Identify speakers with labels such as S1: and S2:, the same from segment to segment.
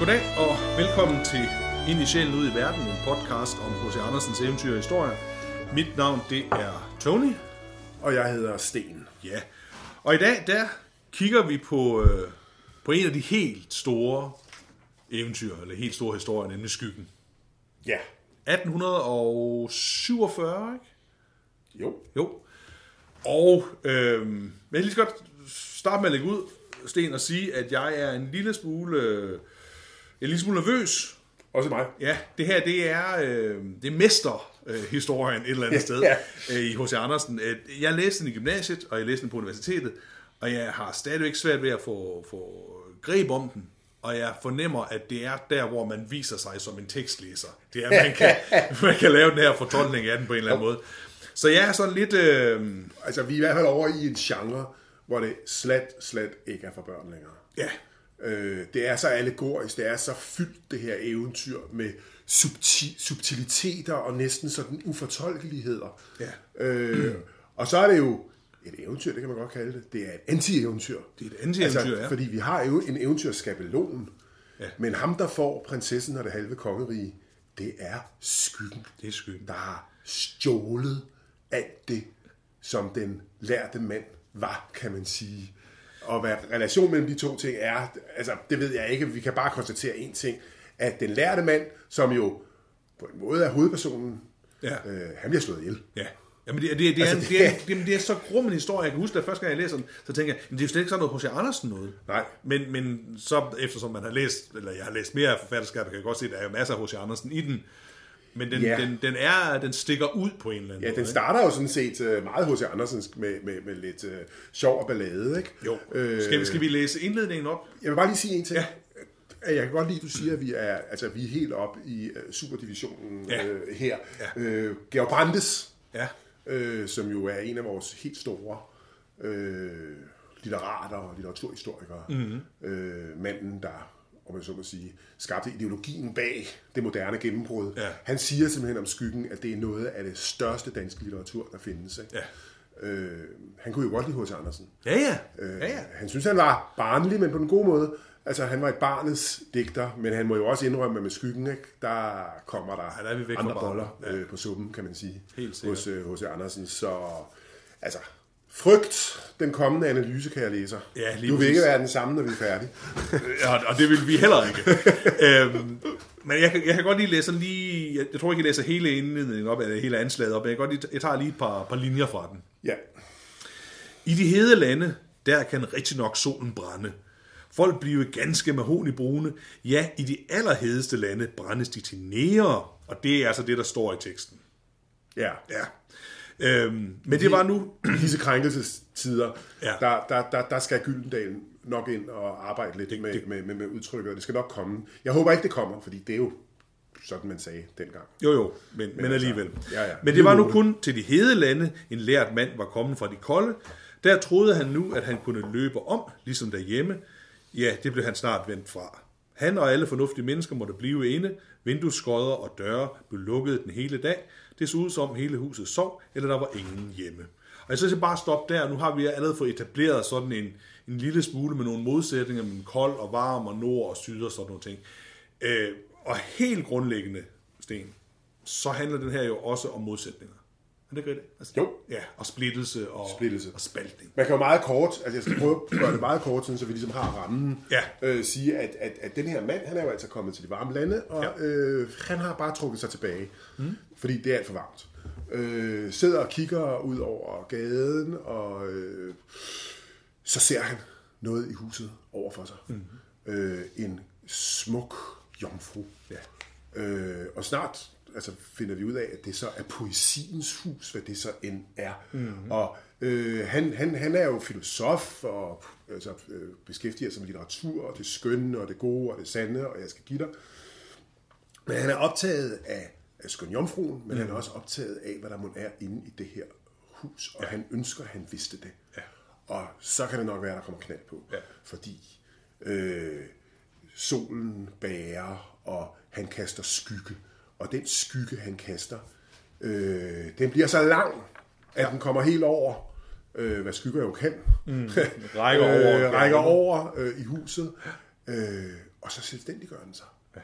S1: Goddag og velkommen til Ind i sjælen ud i verden, en podcast om H.C. Andersens eventyr og historie. Mit navn det er Tony.
S2: Og jeg hedder Sten.
S1: Ja. Og i dag der kigger vi på, øh, på en af de helt store eventyr, eller helt store historier, nemlig Skyggen.
S2: Ja.
S1: 1847, ikke?
S2: Jo.
S1: Jo. Og øh, men jeg lige så godt starte med at lægge ud, Sten, og sige, at jeg er en lille smule, øh, en lille smule nervøs.
S2: Også mig.
S1: Ja, det her, det er, øh, det er mesterhistorien et eller andet sted
S2: Ja.
S1: øh, i H.C. Andersen. Øh, Jeg læste den i gymnasiet, og jeg læste den på universitetet, og jeg har stadigvæk svært ved at få, få greb om den. Og jeg fornemmer, at det er der, hvor man viser sig som en tekstlæser. Det er, man kan, man kan lave den her fortolkning af den på en eller anden måde. Så jeg er sådan lidt... Øh,
S2: Altså, vi er i hvert fald over i en genre, hvor det slet, slet ikke er for børn længere.
S1: ja,
S2: Øh, det er så allegorisk, det er så fyldt, det her eventyr, med subti- subtiliteter og næsten sådan ufortolkeligheder.
S1: Ja.
S2: Øh, og så er det jo et eventyr, det kan man godt kalde det. Det er et anti-eventyr.
S1: Det er et anti-eventyr, ja.
S2: Fordi vi har jo en eventyrskabelon,
S1: Ja.
S2: men ham, der får prinsessen og det halve kongerige, det er skyggen.
S1: det er skyggen.
S2: der har stjålet alt det, som den lærte mand var, kan man sige. Og hvad relationen mellem de to ting er, altså det ved jeg ikke, vi kan bare konstatere en ting, at den lærte mand, som jo på en måde er hovedpersonen,
S1: Ja.
S2: øh, han bliver slået ihjel.
S1: Ja. Jamen det, det, det, er,
S2: Altså,
S1: en,
S2: det-
S1: er, det, er, det er så grum en historie. Jeg kan huske, at første gang jeg læste den, så tænker jeg, men det er jo slet ikke sådan noget H.C. Andersen noget.
S2: Nej.
S1: Men, men så eftersom man har læst, eller jeg har læst mere af forfatterskab, kan jeg godt se, at der er jo masser af H.C. Andersen i den. Men den,
S2: Ja.
S1: den, den, er, den stikker ud på en eller anden
S2: Ja,
S1: måde.
S2: den starter jo sådan set øh, meget hos Andersensk med, med, med lidt øh, sjov og ballade, ikke?
S1: Jo.
S2: Øh,
S1: Skal, vi, skal vi læse indledningen op?
S2: Jeg vil bare lige sige en ting.
S1: Ja.
S2: Jeg kan godt lide, at du siger, at vi er, altså, vi er helt op i uh, superdivisionen
S1: Ja.
S2: øh, her.
S1: Ja.
S2: Øh, Georg Brandes,
S1: Ja.
S2: øh, som jo er en af vores helt store øh, litterater og litteraturhistorikere. Mm-hmm. Øh, manden, der, om jeg så må sige, skabte ideologien bag det moderne gennembrud.
S1: Ja.
S2: Han siger simpelthen om skyggen, at det er noget af det største danske litteratur, der findes. Ikke?
S1: Ja.
S2: Øh, han kunne jo godt lide H.C. Andersen.
S1: Ja, ja.
S2: Øh,
S1: ja, ja.
S2: Han synes, han var barnlig, men på den gode måde. Altså, han var et barnets digter, men han må jo også indrømme, at med skyggen, ikke, der kommer der,
S1: Ja, der er vi væk
S2: andre boller øh, på suppen, kan man sige,
S1: Helt sikkert.
S2: hos øh, H.C. Andersen. Så, altså, frygt den kommende analyse, kan jeg læse.
S1: Ja, lige
S2: du vil ikke være den samme, når vi er færdige.
S1: Ja, og det vil vi heller ikke. øhm, men jeg jeg kan godt lige læse sådan lige... Jeg, jeg tror ikke, jeg læser hele indledningen op, eller hele anslaget op, men jeg, kan godt lige, jeg tager lige et par, par linjer fra den.
S2: Ja,
S1: I de hede lande, der kan rigtig nok solen brænde. Folk blive ganske mahonibrune. Ja, i de allerhedeste lande brændes de til nære. Og det er altså det, der står i teksten.
S2: ja.
S1: Ja. Øhm, men det var nu...
S2: Disse krænkelsestider,
S1: Ja.
S2: der, der, der, der skal Gyldendal nok ind og arbejde lidt
S1: Det-
S2: med,
S1: det-
S2: med, med, med udtrykket, og det skal nok komme. Jeg håber ikke, det kommer, fordi det er jo sådan, man sagde dengang.
S1: Jo, jo, men, men, men
S2: altså,
S1: alligevel.
S2: ja, ja.
S1: Men det var nu kun til de hede lande, en lært mand var kommet fra de kolde. Der troede han nu, at han kunne løbe om, ligesom derhjemme. Ja, det blev han snart vendt fra. Han og alle fornuftige mennesker måtte blive inde. Vindueskodder og døre blev lukket den hele dag. Det så ud som hele huset sov, eller der var ingen hjemme. Og jeg synes, jeg bare stoppe der. Nu har vi allerede fået etableret sådan en, en lille smule med nogle modsætninger mellem kold og varm og nord og syd og sådan nogle ting. Øh, og helt grundlæggende, Sten, så handler den her jo også om modsætninger. Er det ikke rigtigt? Altså,
S2: Jo.
S1: Ja, og splittelse og,
S2: Splittelse.
S1: og spaltning.
S2: Man kan jo meget kort, altså jeg skal prøve at gøre det meget kort, så vi ligesom har rammen,
S1: Ja.
S2: øh, sige, at, at, at den her mand, han er jo altså kommet til de varme lande, og
S1: ja.
S2: øh, han har bare trukket sig tilbage, mm. Fordi det er alt for varmt. Øh, sidder og kigger ud over gaden, og øh, så ser han noget i huset over for sig. Mm. Øh, en smuk jomfru.
S1: Ja.
S2: Øh, og snart altså, finder vi ud af, at det så er poesiens hus, hvad det så end er. Mm-hmm. Og øh, han, han, han er jo filosof og altså, øh, beskæftiger sig med litteratur og det skønne og det gode og det sande, og jeg skal give dig. Men han er optaget af skøn jomfruen, men mm. han er også optaget af, hvad der må er inde i det her hus, og ja. han ønsker, at han vidste det.
S1: Ja.
S2: Og så kan det nok være, at der kommer knald på,
S1: Ja.
S2: fordi øh, solen bærer, og han kaster skygge. Og den skygge, han kaster, øh, den bliver så lang, at ja. den kommer helt over, øh, hvad skygger jo kan. Mm.
S1: Rækker over.
S2: øh, rækker over øh, i huset. Øh, og så selvstændiggør den sig. Ja.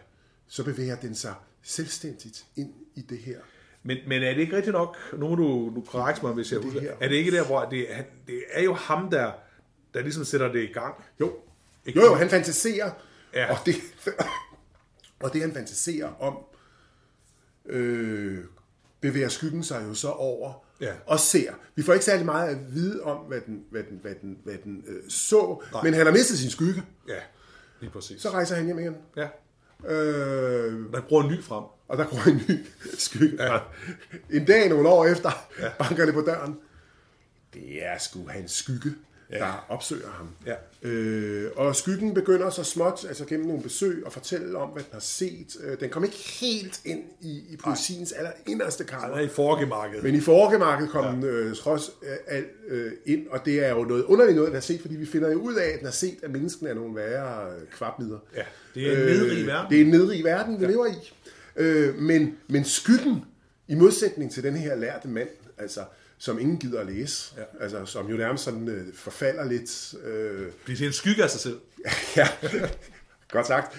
S2: Så bevæger den sig selvstændigt ind i det her.
S1: Men, men er det ikke rigtigt nok, nu må du, du korrekte mig, hvis jeg
S2: Det
S1: husker,
S2: her.
S1: er det ikke der, hvor det, er- det er jo ham, der, der ligesom sætter det i gang?
S2: Jo, jo, jo han fantaserer,
S1: ja.
S2: og, det, og det han fantaserer om, øh, bevæger skyggen sig jo så over
S1: Ja.
S2: og ser. Vi får ikke særlig meget at vide om, hvad den, hvad den, hvad den, hvad den øh, så,
S1: Nej.
S2: men han har mistet sin skygge.
S1: Ja, lige præcis.
S2: Så rejser han hjem igen.
S1: Ja,
S2: Øh,
S1: man bruger en ny frem.
S2: og der går en ny skygge. Ja. En dag, nogle år efter, ja. banker det på døren. Det er sgu hans skygge, ja. der opsøger ham.
S1: Ja.
S2: Øh, og skyggen begynder så småt, altså gennem nogle besøg, at fortælle om, hvad den har set. Øh, den kom ikke helt ind i, i poesiens aller inderste kammer.
S1: er i forgemarkedet.
S2: Men i forgemarkedet kom ja. den øh, trods øh, alt øh, ind, og det er jo noget underligt noget, den har set, fordi vi finder jo ud af, at den har set, at menneskene er nogle værre øh, kvapmider.
S1: Ja, det er en nedrig verden.
S2: Det er en nedrig verden, vi ja. lever i. Øh, men, men skyggen, i modsætning til den her lærte mand, altså, som ingen gider at læse, ja. altså, som jo nærmest sådan øh, forfalder lidt. Øh,
S1: Bliver til en skygge af sig selv.
S2: ja, godt sagt.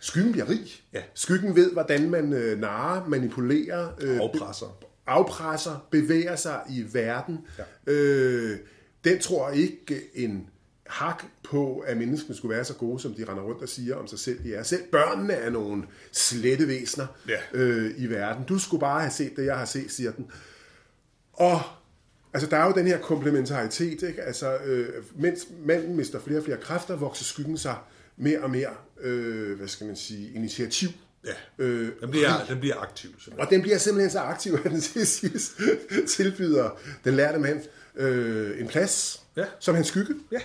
S2: Skyggen bliver rig.
S1: Ja.
S2: Skyggen ved, hvordan man øh, narrer, manipulerer, øh,
S1: Afpresser.
S2: afpresser, bevæger sig i verden. Ja. Øh, den tror ikke en hak på, at menneskene skulle være så gode, som de render rundt og siger om sig selv, de er. Selv børnene er nogle slette væsener
S1: Ja.
S2: øh, i verden. Du skulle bare have set det, jeg har set, siger den. Og altså, der er jo den her komplementaritet, ikke? Altså, øh, mens manden mister flere og flere kræfter, vokser skyggen sig mere og mere, øh, hvad skal man sige, initiativ.
S1: Ja.
S2: Øh,
S1: Den bliver, den bliver aktiv. Simpelthen.
S2: og den bliver simpelthen så aktiv, at den til sidst tilbyder den lærte mand øh, en plads
S1: Ja.
S2: som hans skygge.
S1: Ja.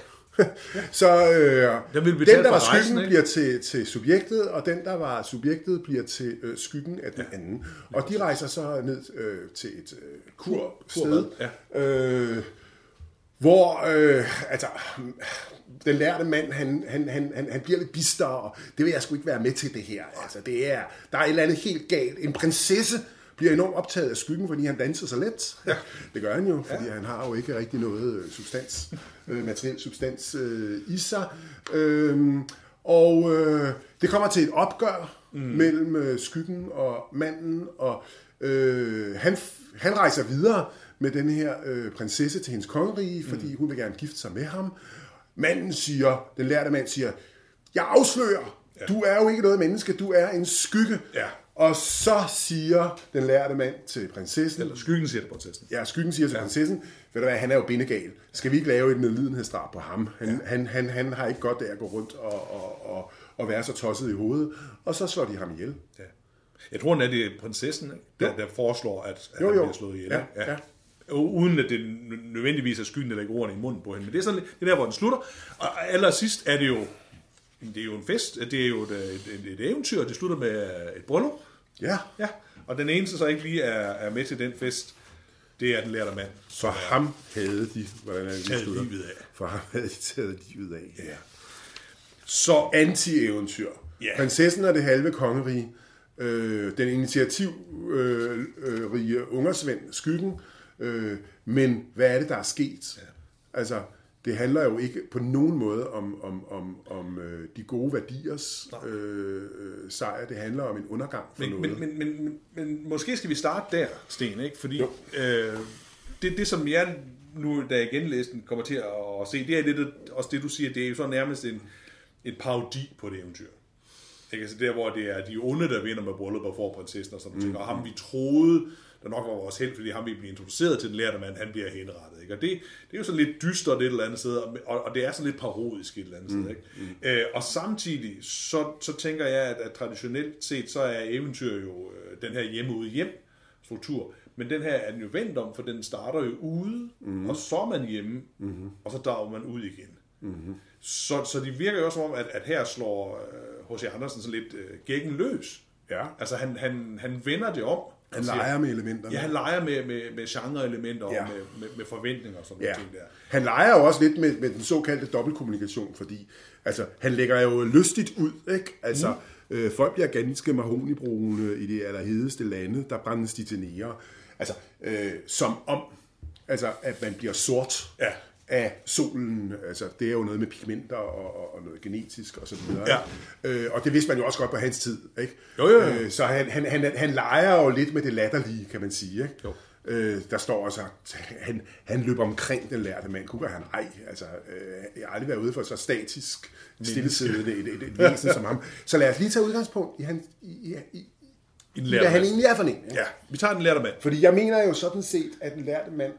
S2: Så øh,
S1: Den
S2: den, der var skyggen,
S1: ikke?
S2: bliver til, til subjektet, og den, der var subjektet, bliver til øh, skyggen af den anden. Og de rejser så ned øh, til et øh, kursted,
S1: Kurbad,
S2: øh, hvor øh, altså, den lærte mand, han, han, han, han, han bliver lidt bister, og det vil jeg sgu ikke være med til det her. Altså, det er, der er et eller andet helt galt. En prinsesse bliver enormt optaget af skyggen, fordi han danser så let. Ja. Det gør han jo, fordi ja. han har jo ikke rigtig noget øh, substans, øh, materiel substans øh, i sig. Øhm, og øh, det kommer til et opgør mm. mellem øh, skyggen og manden, og øh, han, han rejser videre med den her øh, prinsesse til hendes kongerige, fordi mm. hun vil gerne gifte sig med ham. Manden siger, den lærte mand siger, jeg afslører, ja. du er jo ikke noget menneske, du er en skygge.
S1: Ja.
S2: Og så siger den lærte mand til prinsessen,
S1: Eller skyggen siger det på testen.
S2: Ja, skyggen siger til ja. prinsessen, ved du hvad, han er jo bindegal. Skal vi ikke lave et medlidenhedsdrab på ham? Han, ja. han, han, han har ikke godt af at gå rundt og, og, og, og være så tosset i hovedet. Og så slår de ham ihjel.
S1: Ja. Jeg tror, at det er prinsessen, der, der foreslår, at, at
S2: Jo,
S1: han
S2: jo.
S1: bliver slået ihjel.
S2: Ja,
S1: ikke?
S2: ja.
S1: Uden at det nø- nødvendigvis er skyggen, der lægger ordene i munden på hende. Men det er, sådan, det er der, hvor den slutter. Og allersidst er det jo, det er jo en fest, det er jo et, et, et eventyr, det slutter med et bryllup.
S2: Ja,
S1: Ja. Og den eneste, så ikke lige er, er med til den fest, det er den lærte mand.
S2: for ham havde de, hvordan er det, de
S1: Taget
S2: slutter?
S1: livet af.
S2: For ham havde de taget livet af. Ja.
S1: Så
S2: Anti-eventyr.
S1: Ja.
S2: Prinsessen og det halve kongerige. Øh, den initiativrige øh, rige ungersvend, skyggen. Øh, men hvad er det, der er sket? Ja. Altså, det handler jo ikke på nogen måde om, om, om, om øh, de gode værdiers øh, øh, sejr. Det handler om en undergang for
S1: Men,
S2: noget.
S1: men, men, men, men, men måske skal vi starte der, Sten, ikke? Fordi øh, det, det, som jeg nu, da jeg genlæste den, kommer til at, at se, det er lidt også det, du siger, det er jo så nærmest en, en parodi på et eventyr. Ikke? Altså der, hvor det er de onde, der vinder med bryllup og får prinsessen og sådan noget. Mm. Og ham, vi troede, der nok var vores held, fordi ham, vi blev introduceret til den lærte mand, han bliver henrettet. Ikke? Og det, det er jo sådan lidt dystert et eller andet sted, og, og det er sådan lidt parodisk et eller andet mm. sted. Ikke? Mm. Øh, og samtidig, så, så tænker jeg, at, at traditionelt set, så er eventyr jo øh, den her hjemme ude hjem struktur. Men den her er den jo vendt om, for den starter jo ude, mm. og så er man hjemme, mm. og så drager man ud igen. Mm. Så, så det virker jo også som om, at, at her slår øh, H.C. Andersen så lidt øh, gækken løs.
S2: Ja.
S1: Altså han, han, han vender det om.
S2: Han
S1: og siger-
S2: leger med elementerne.
S1: Ja, han leger med, med, med genre-elementer og
S2: Ja.
S1: med, med, med forventninger og sådan
S2: Ja.
S1: nogle ting der.
S2: Han leger jo også lidt med, med den såkaldte dobbeltkommunikation, fordi altså, han lægger jo lystigt ud. Ikke? Altså, mm. øh, folk bliver ganske mahonibrune i de allerhedeste lande, der brændes de til nære. Altså, øh, som om, altså, at man bliver sort
S1: Ja.
S2: Af solen. Altså, det er jo noget med pigmenter og, og, og noget genetisk og så videre.
S1: Ja.
S2: Øh, og det vidste man jo også godt på hans tid, ikke?
S1: Jo, jo, jo.
S2: Øh, så han, han, han, han leger jo lidt med det latterlige, kan man sige, ikke?
S1: Jo.
S2: Øh, der står også, at han, han løber omkring den lærte mand. Kunne han ej. Altså, øh, jeg har aldrig været ude for så statisk, stillesiddende et, et, et væsen som ham. Så lad os lige tage udgangspunkt i, han, i, i, i, hvad han egentlig er for en. ikke?
S1: Ja, vi tager den lærte mand.
S2: Fordi jeg mener jo sådan set, at den lærte mand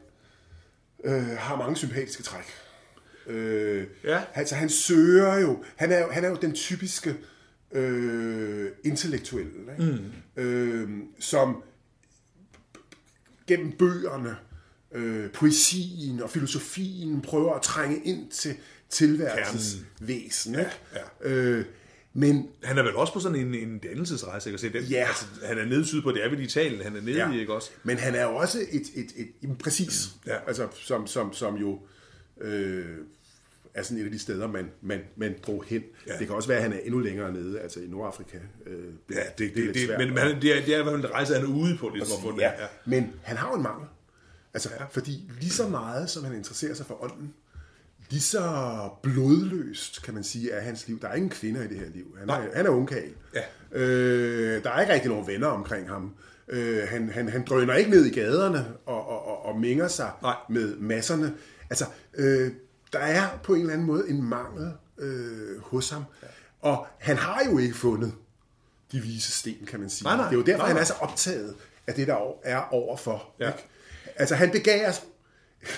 S2: øh, har mange sympatiske træk. Øh,
S1: Ja.
S2: Altså han søger jo, han er jo, han er jo den typiske øh, intellektuelle, ikke? Mm. Øh, som gennem bøgerne, øh, poesien og filosofien prøver at trænge ind til tilværelsens væsen. Ikke?
S1: ja.
S2: Øh, men
S1: Han er vel også på sådan en, en dannelsesrejse, ikke? Altså, den,
S2: Ja.
S1: altså, han er nede syd på, det er vel Italien, han er nede ja. i, ikke også?
S2: Men han er jo også et, et, et, et præcis,
S1: Ja.
S2: altså som, som, som jo øh, er sådan et af de steder, man, man, man drog hen.
S1: Ja.
S2: Det kan også være, at han er endnu længere nede, altså i Nordafrika. Øh,
S1: Ja, det,
S2: er
S1: det, det,
S2: svært
S1: men, han- det er, det er i hvert fald en rejse, han er ude på, ligesom at få
S2: ja.
S1: Ja.
S2: Men han har jo en mangel. Altså, ja. fordi lige så meget, som han interesserer sig for ånden, lige så blodløst, kan man sige, er hans liv. Der er ingen kvinder i det her liv. Han er,
S1: Nej.
S2: han er ungkal.
S1: Ja.
S2: Øh, der er ikke rigtig nogen venner omkring ham. Øh, han, han, han drøner ikke ned i gaderne og, og, og, og minger sig
S1: Nej.
S2: med masserne. Altså, øh, der er på en eller anden måde en mangel øh, hos ham. Ja. Og han har jo ikke fundet de vise sten, kan man sige.
S1: Nej, nej.
S2: Det er jo derfor,
S1: Nej,
S2: han
S1: nej.
S2: er så optaget af det, der er overfor.
S1: Ja.
S2: Ikke? Altså, han begærer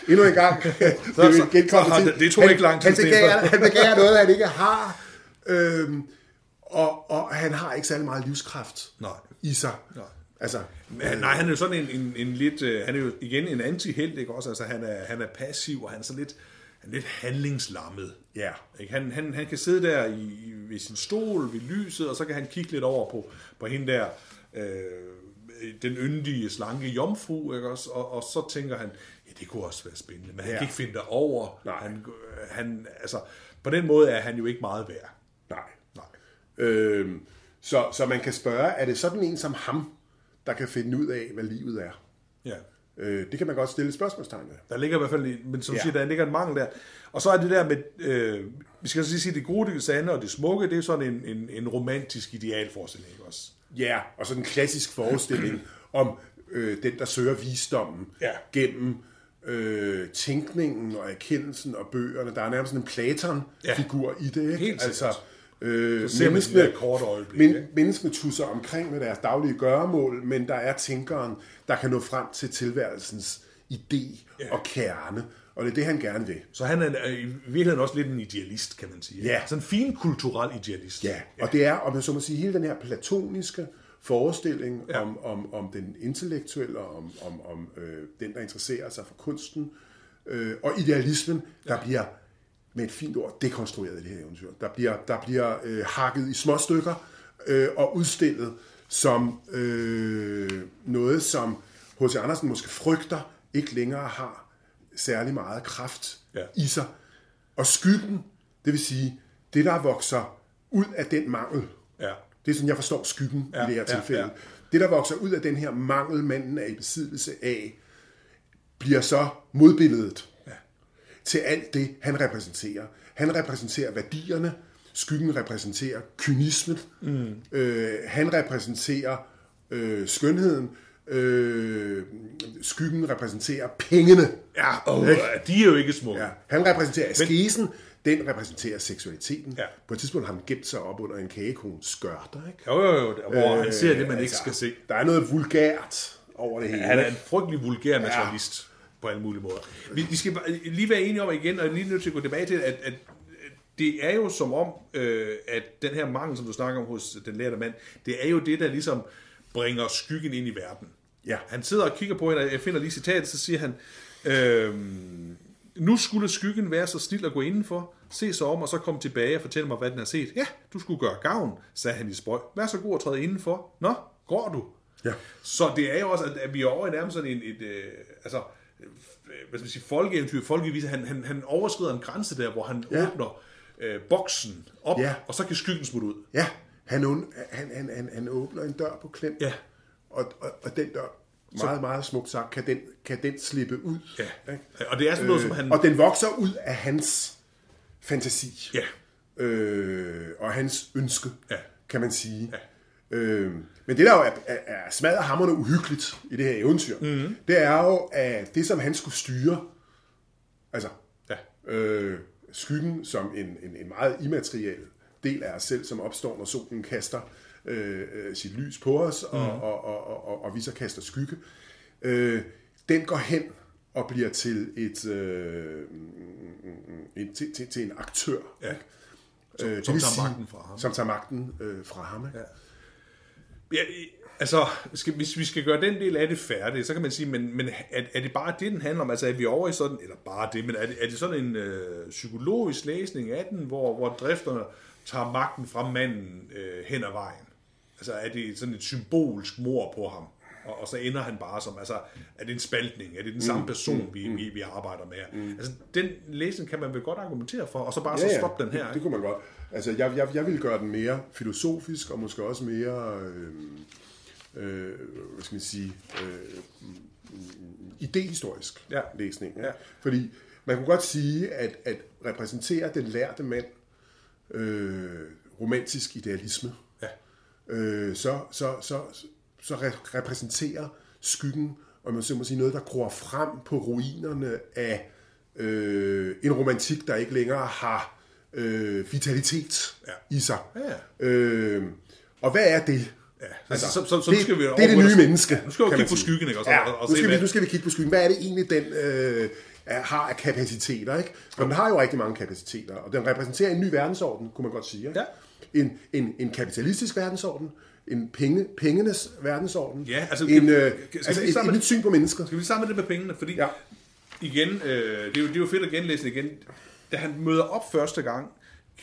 S2: endnu en gang. det
S1: så-
S2: en genkommende
S1: så
S2: tid.
S1: det- det tog
S2: Han-
S1: ikke lang tid,
S2: Han
S1: Sten.
S2: han begærer noget, han ikke har. Øhm, og, og han har ikke særlig meget livskraft
S1: Nej.
S2: i sig.
S1: Nej.
S2: Altså,
S1: Men, nej, han er jo sådan en, en, en lidt, øh, han er jo igen en anti-held, ikke også? Altså, han er, han er passiv, og han er sådan lidt, han er lidt handlingslammet.
S2: ja.
S1: Ikke? Han, han, han kan sidde der i, i, ved sin stol, ved lyset, og så kan han kigge lidt over på, på hende der, øh, den yndige, slanke jomfru, ikke også? Og, og så tænker han, det kunne også være spændende, men han
S2: Ja.
S1: kan ikke finde derover.
S2: Nej.
S1: Han, han, altså, på den måde er han jo ikke meget værd.
S2: Nej.
S1: Nej.
S2: Øhm, så, så man kan spørge, er det sådan en som ham, der kan finde ud af, hvad livet er?
S1: Ja.
S2: Øh, det kan man godt stille spørgsmålstegn ved.
S1: Der ligger i hvert fald, en- men som ja. Siger, der ligger en mangel der. Og så er det der med, øh, vi skal så lige sige, det gode, det sande og det smukke, det er sådan en, en, en romantisk idealforestilling, også?
S2: Ja, og sådan en klassisk forestilling om øh, den, der søger visdommen
S1: Ja.
S2: gennem øh, tænkningen og erkendelsen og bøgerne. Der er nærmest en Platon-figur i det. Ikke?
S1: Helt
S2: altså, øh,
S1: Så ser man de der korte øjeblikke,
S2: men,
S1: ikke?
S2: menneskene tusser omkring med deres daglige gøremål, men der er tænkeren, der kan nå frem til tilværelsens idé
S1: Ja.
S2: og kerne. Og det er det, han gerne vil.
S1: Så han er i virkeligheden også lidt en idealist, kan man sige.
S2: Ja.
S1: Sådan en fin kulturel idealist.
S2: Ja, og det er, om man så må sige, hele den her platoniske forestilling
S1: Ja.
S2: ja. om, om, om den intellektuelle, om, om, om øh, den, der interesserer sig for kunsten, øh, og idealismen, der bliver med et fint ord dekonstrueret i det her eventyr. Der bliver, der bliver øh, hakket i små stykker øh, og udstillet som øh, noget, som H.C. Andersen måske frygter ikke længere har særlig meget kraft
S1: Ja.
S2: i sig. Og skyggen, det vil sige, det der vokser ud af den mangel,
S1: Ja.
S2: Det er sådan, jeg forstår skyggen
S1: Ja,
S2: i det her tilfælde.
S1: ja.
S2: Ja. Det, der vokser ud af den her mangel, manden er i besiddelse af, bliver så modbilledet
S1: Ja.
S2: til alt det, han repræsenterer. Han repræsenterer værdierne, skyggen repræsenterer kynismen, mm. øh, han repræsenterer øh, skønheden, øh, skyggen repræsenterer pengene.
S1: Ja, og de er jo ikke smukke.
S2: Ja, han repræsenterer askesen, den repræsenterer seksualiteten.
S1: Ja.
S2: På et tidspunkt har han gemt sig op under en kagekones skørter, ikke?
S1: Jo, jo, jo, hvor han ser det, man
S2: Øh,
S1: ikke skal se.
S2: Der er noget vulgært over det hele.
S1: Han er en frygtelig vulgær naturalist på alle mulige måder. Vi, vi skal lige være enige om igen, og lige nødt til at gå tilbage til, at, at det er jo som om, øh, at den her mangel, som du snakker om hos den lærte mand, det er jo det, der ligesom bringer skyggen ind i verden.
S2: Ja.
S1: Han sidder og kigger på hende, og jeg finder lige citatet, så siger han, øh, nu skulle skyggen være så snild at gå indenfor, se sig om, og så komme tilbage og fortælle mig, hvad den har set. Ja, du skulle gøre gavn, sagde han i spøj. Vær så god at træde indenfor. Nå, går du?
S2: Ja.
S1: Så det er jo også, at- vi er over i nærmest sådan en, et, øh, altså, øh, hvad skal man sige, folkeeventyr, folkevise. Han, han, han overskrider en grænse der, hvor han ja. Åbner øh, boksen op,
S2: Ja.
S1: og så kan skyggen smutte ud.
S2: Ja, han, han, han, han, han åbner en dør på klem,
S1: Ja.
S2: og, og, og den dør meget, meget smukt sagt, kan den, kan den slippe ud.
S1: Ja.
S2: Ikke?
S1: Og det er sådan noget, som han...
S2: Og den vokser ud af hans fantasi.
S1: Ja.
S2: Øh, og hans ønske,
S1: Ja.
S2: kan man sige. Ja. Øh, men det, der jo er, er, er smadret hammerne uhyggeligt i det her eventyr,
S1: Mhm.
S2: mm-hmm. det er jo, at det, som han skulle styre, altså
S1: Ja.
S2: øh, skyggen som en, en, en meget immateriel del af os selv, som opstår, når solen kaster øh, øh, sit lys på os, og, mm. og, og, og, og, og vi så kaster skygge, øh, den går hen og bliver til et, øh, en, til, til, til en aktør.
S1: Ja. Som,
S2: Øh,
S1: som tager
S2: sige-
S1: magten fra ham.
S2: Som tager magten øh, fra ham. Ikke?
S1: Ja. Ja, altså, skal, hvis vi skal gøre den del af det færdigt, så kan man sige, men, men er, er det bare det, den handler om? Altså er vi over i sådan, eller bare det, men er det, er det sådan en øh, psykologisk læsning af den, hvor, hvor drifterne tager magten fra manden øh, hen ad vejen? Altså er det sådan et symbolsk mor på ham? Og, og så ender han bare som, altså, er det en spaltning? Er det den samme person, vi, vi, vi arbejder med? Altså, den læsning kan man vel godt argumentere for, og så bare så stoppe den her,
S2: Det, det kunne man godt. Altså, jeg, jeg, jeg vil gøre den mere filosofisk, og måske også mere, øh, øh, hvad skal man sige, øh, idehistorisk
S1: Ja.
S2: læsning. Ikke?
S1: Ja.
S2: Fordi man kunne godt sige, at, at repræsentere den lærte mand øh, romantisk idealisme,
S1: Ja.
S2: Øh, så, så, så, så re- repræsenterer skyggen, og man så må sige noget, der gror frem på ruinerne af øh, en romantik, der ikke længere har øh, vitalitet
S1: Ja.
S2: i sig.
S1: Ja.
S2: Øh, og hvad er det?
S1: Ja, altså, så, så, så,
S2: det,
S1: skal vi
S2: det er det nye menneske.
S1: Nu skal vi kigge på skyggen, ikke? Og så-
S2: ja,
S1: og- og
S2: nu, skal vi, nu skal vi kigge på skyggen. Hvad er det egentlig, den øh, har af kapaciteter? Ikke? For den har jo rigtig mange kapaciteter, og den repræsenterer en ny verdensorden, kunne man godt sige. Ikke?
S1: Ja.
S2: En, en, en kapitalistisk verdensorden, en penge, pengenes verdensorden,
S1: Ja, altså,
S2: en, øh,
S1: skal vi
S2: altså
S1: lige
S2: et, et nyt syn på mennesker.
S1: Skal vi sammen med det med pengene? Fordi
S2: Ja.
S1: ja. igen, øh, det, er jo, det er jo fedt at genlæse igen. Da han møder op første gang,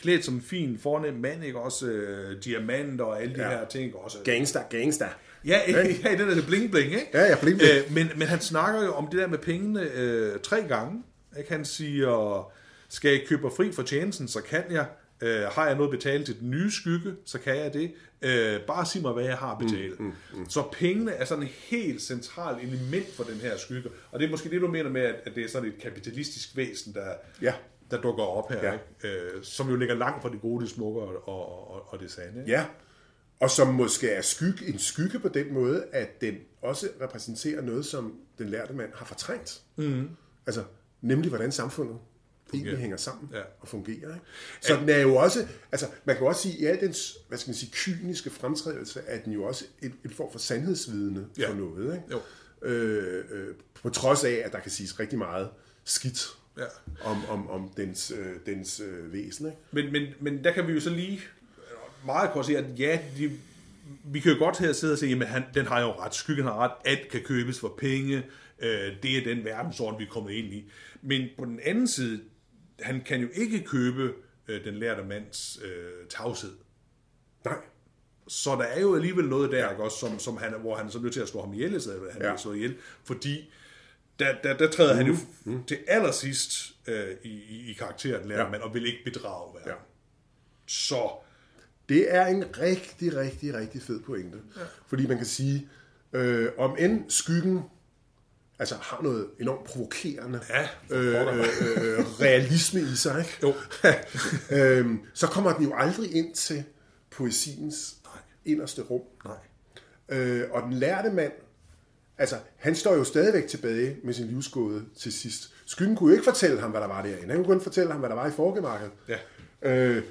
S1: klædt som en fin, fornem mand, ikke? Også øh, diamanter og alle de
S2: Ja.
S1: ja. her ting. ikke? Også,
S2: Gangster, gangster.
S1: ja, ja, i den der bling bling, ikke?
S2: Ja, ja, bling, bling.
S1: Øh, men, men han snakker jo om det der med pengene øh, tre gange. Ikke? Han siger, skal jeg købe fri for tjenesten, så kan jeg. Øh, har jeg noget betalt til den nye skygge, så kan jeg det. Øh, bare sig mig, hvad jeg har betalt. Mm, mm, mm. Så pengene er sådan et helt centralt element for den her skygge. Og det er måske det, du mener med, at, at det er sådan et kapitalistisk væsen, der,
S2: Ja.
S1: der dukker op her.
S2: Ja.
S1: Ikke? Øh, som jo ligger langt fra det gode, det smukke og, og, og, og det sande. Ikke?
S2: Ja, og som måske er skygge, en skygge på den måde, at den også repræsenterer noget, som den lærte mand har fortrængt. Mm. Altså, nemlig hvordan samfundet egentlig hænger sammen
S1: Ja.
S2: og fungerer. Ikke? Så den er jo også, altså man kan også sige, i al dens, hvad skal man sige, kyniske fremtrædelse, er den jo også en, en form for sandhedsvidende
S1: Ja.
S2: for noget. Ikke?
S1: Jo.
S2: Øh, øh, på trods af, at der kan siges rigtig meget skidt
S1: Ja.
S2: om, om, om dens, øh, dens øh, væsen. Ikke?
S1: Men, men, men der kan vi jo så lige meget kort sige, at ja, de, vi kan jo godt her sidde og sige, at han, den har jo ret, skyggen har ret, alt kan købes for penge, øh, det er den verdensorden, vi er kommet ind i. Men på den anden side, han kan jo ikke købe øh, den lærte mands øh, tavshed.
S2: Nej.
S1: Så der er jo alligevel noget der, ikke, også, som, som han, hvor han er så nødt til at slå ham ihjel, så han
S2: Ja.
S1: ja. slået ihjel, fordi der, der, der træder mm. han jo mm. til allersidst øh, i, i, i karakteren lærte
S2: Ja.
S1: ja. mand, og vil ikke bedrage verden.
S2: Ja.
S1: Så
S2: Det er en rigtig, rigtig, rigtig fed pointe. Ja. Fordi man kan sige, øh, om end skyggen altså har noget enormt provokerende
S1: Ja,
S2: øh, øh, øh, realisme i sig, ikke?
S1: Jo.
S2: øhm, så kommer den jo aldrig ind til poesiens
S1: Nej.
S2: inderste rum.
S1: nej.
S2: Øh, og den lærte mand, altså han står jo stadigvæk tilbage med sin livsgåde til sidst. Skyggen kunne jo ikke fortælle ham, hvad der var derinde. Han kunne kun fortælle ham, hvad der var i forgemarkedet.
S1: Ja.
S2: Øh,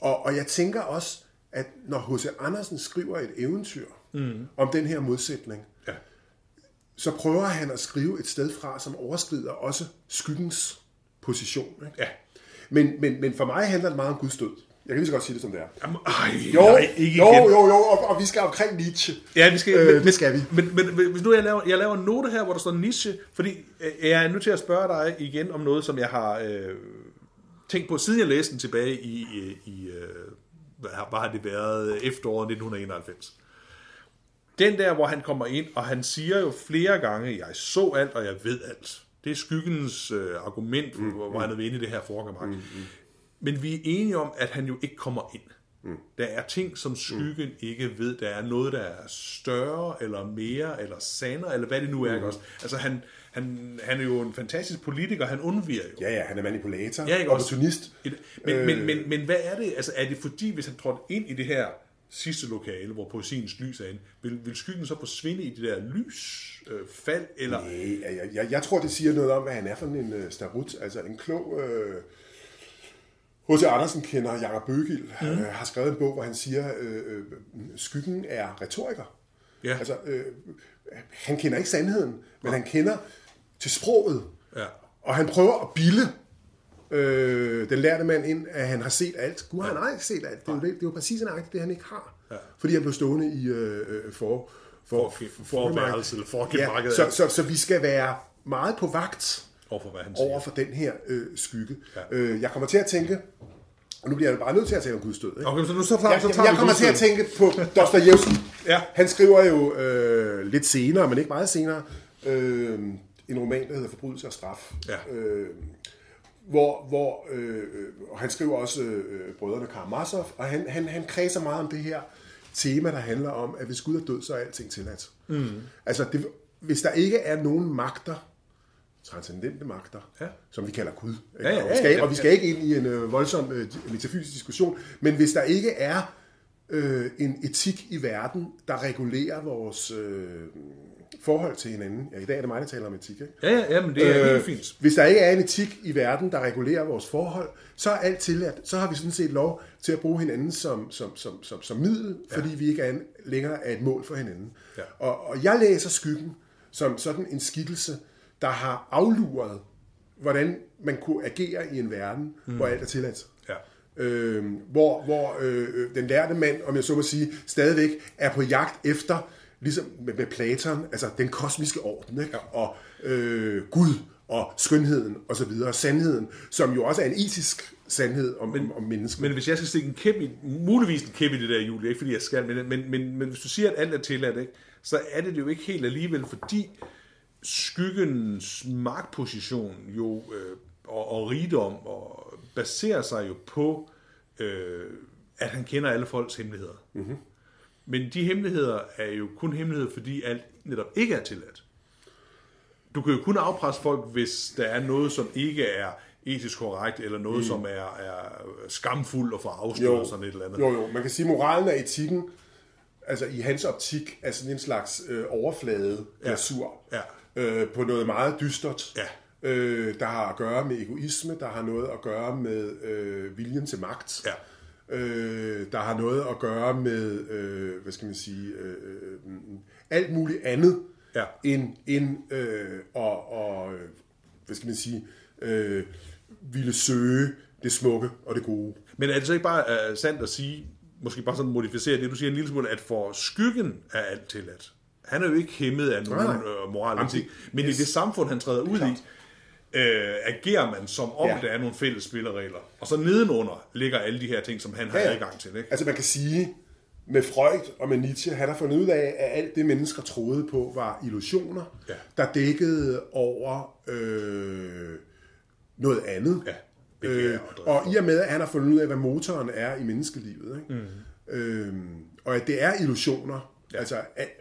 S2: og, og jeg tænker også, at når H.C. Andersen skriver et eventyr mm. om den her modsætning. Så prøver han at skrive et sted fra, som overskrider også skyggens position. Ikke?
S1: Ja.
S2: Men, men, men for mig handler det meget om Guds død. Jeg kan lige så godt sige det, som det er.
S1: Jamen, ej,
S2: Jo,
S1: nej, ikke
S2: jo,
S1: igen.
S2: jo, jo, og, og vi skal omkring Nietzsche.
S1: Ja, vi skal,
S2: Øh,
S1: men,
S2: det skal vi.
S1: Men, men, men hvis nu jeg laver, jeg laver en note her, hvor der står niche, fordi øh, jeg er nødt til at spørge dig igen om noget, som jeg har øh, tænkt på, siden jeg læste den tilbage i, i, i øh, hvad har, hvad har det været, efteråret 1991. Den der, hvor han kommer ind, og han siger jo flere gange, jeg så alt, og jeg ved alt. Det er skyggens øh, argument, mm, hvor, hvor han er ved inde i det her foregang. Mm, mm. Men vi er enige om, at han jo ikke kommer ind. Mm. Der er ting, som skyggen mm. ikke ved. Der er noget, der er større, eller mere, eller sandere, eller hvad det nu er. Mm. Også? Altså han, han, han er jo en fantastisk politiker, han undviger jo.
S2: Ja, ja, han er manipulator,
S1: Ja, ikke også?
S2: opportunist.
S1: Et, men, øh... men, men, men hvad er det? Altså, er det fordi, hvis han trådte ind i det her sidste lokale, hvor poesiens lys er inde, vil, vil skyggen så forsvinde i det der lysfald, øh, fald, eller...
S2: Nej, jeg, jeg, jeg tror, det siger noget om, hvad han er for en uh, starut, altså en klog... Øh, H.C. Andersen kender Jakob Bøgild, mm. øh, har skrevet en bog, hvor han siger, øh, øh, skyggen er retoriker.
S1: Ja.
S2: Altså, øh, han kender ikke sandheden, men han kender til sproget.
S1: Ja.
S2: Og han prøver at bilde øh, den lærte mand ind, at han har set alt. Gud, han har ikke set alt. Det er jo, det, det er jo præcis nøjagtigt det, han ikke har.
S1: Ja.
S2: Fordi han blev stående i øh, øh, for, for,
S1: For- forværelse eller forgemakket,
S2: ja,
S1: ja.
S2: så, så, så vi skal være meget på vagt
S1: Overfor hvad han siger.
S2: over for den her øh, skygge.
S1: Ja.
S2: Øh, jeg kommer til at tænke, og nu bliver jeg bare nødt til at tale om Guds død. Ikke?
S1: Okay, så nu så, tager,
S2: Jeg,
S1: så tager
S2: jeg kommer til at tænke på Dostojevski.
S1: Ja.
S2: Han skriver jo øh, lidt senere, men ikke meget senere, øh, en roman, der hedder Forbrydelse og straf.
S1: Ja.
S2: Øh, hvor, hvor øh, og han skriver også øh, brødrene Karamazov, og han, han, han kredser meget om det her tema, der handler om, at hvis Gud er død, så er alting tilladt. Mm. Altså, det, hvis der ikke er nogen magter, transcendente magter,
S1: Ja.
S2: som vi kalder Gud.
S1: Ja, ja,
S2: og, vi skal,
S1: ja, ja.
S2: og vi skal ikke ind i en øh, voldsom øh, metafysisk diskussion, men hvis der ikke er øh, en etik i verden, der regulerer vores øh, forhold til hinanden. Ja, i dag er det mig, der taler om etik, ikke?
S1: Ja, ja, ja, men det er øh, helt fint.
S2: Hvis der ikke er en etik i verden, der regulerer vores forhold, så er alt tilladt. Så har vi sådan set lov til at bruge hinanden som, som, som, som, som middel, ja. fordi vi ikke er en, længere er et mål for hinanden.
S1: Ja.
S2: Og, og jeg læser skyggen som sådan en skikkelse, der har afluret, hvordan man kunne agere i en verden, mm. hvor alt er tilladt.
S1: Ja.
S2: Øh, hvor hvor øh, øh, den lærte mand, om jeg så må sige, stadigvæk er på jagt efter, ligesom med, med Platon, altså den kosmiske orden, ikke? Og øh, Gud og skønheden og så videre, sandheden, som jo også er en etisk sandhed om, men, om, om mennesket.
S1: Men hvis jeg skal stikke en kæp i, muligvis en kæp i det der, Julie, ikke fordi jeg skal, men, men, men, men hvis du siger, at alt er tilladt, ikke, så er det det jo ikke helt alligevel, fordi skyggens magtposition jo, øh, og, og rigdom og baserer sig jo på, øh, at han kender alle folks hemmeligheder. Mm-hmm. Men de hemmeligheder er jo kun hemmeligheder, fordi alt netop ikke er tilladt. Du kan jo kun afpresse folk, hvis der er noget, som ikke er etisk korrekt, eller noget, mm. som er, er skamfuldt og for afsløret sådan et eller andet.
S2: Jo, jo, man kan sige, at moralen og etikken, altså i hans optik, er sådan en slags øh, overflade glasur
S1: Ja.
S2: øh, på noget meget dystert,
S1: Ja.
S2: øh, der har at gøre med egoisme, der har noget at gøre med øh, viljen til magt,
S1: Ja.
S2: Øh, der har noget at gøre med, øh, hvad skal man sige, øh, øh, alt muligt andet,
S1: Ja.
S2: end, end øh, og, og, øh, hvad skal man sige, øh, ville søge det smukke og det gode.
S1: Men er det så ikke bare uh, sandt at sige, måske bare sådan modificere det, du siger en lille smule, at for skyggen er alt tilladt. Han er jo ikke hæmmet af nogen
S2: Nej. Jamen, det-
S1: men
S2: yes.
S1: i det samfund, han træder ud i, øh, agerer man som om,
S2: Ja.
S1: der er nogle fælles spilleregler. Og så nedenunder ligger alle de her ting, som han har
S2: Ja, ja.
S1: adgang til. Ikke?
S2: Altså man kan sige, med Freud og med Nietzsche, han har fundet ud af, at alt det mennesker troede på var illusioner,
S1: Ja.
S2: der dækkede over øh, noget andet.
S1: Ja,
S2: øh,
S1: og
S2: og i og med, at han har fundet ud af, hvad motoren er i menneskelivet, ikke? Mm. Øh, og at det er illusioner, ja. altså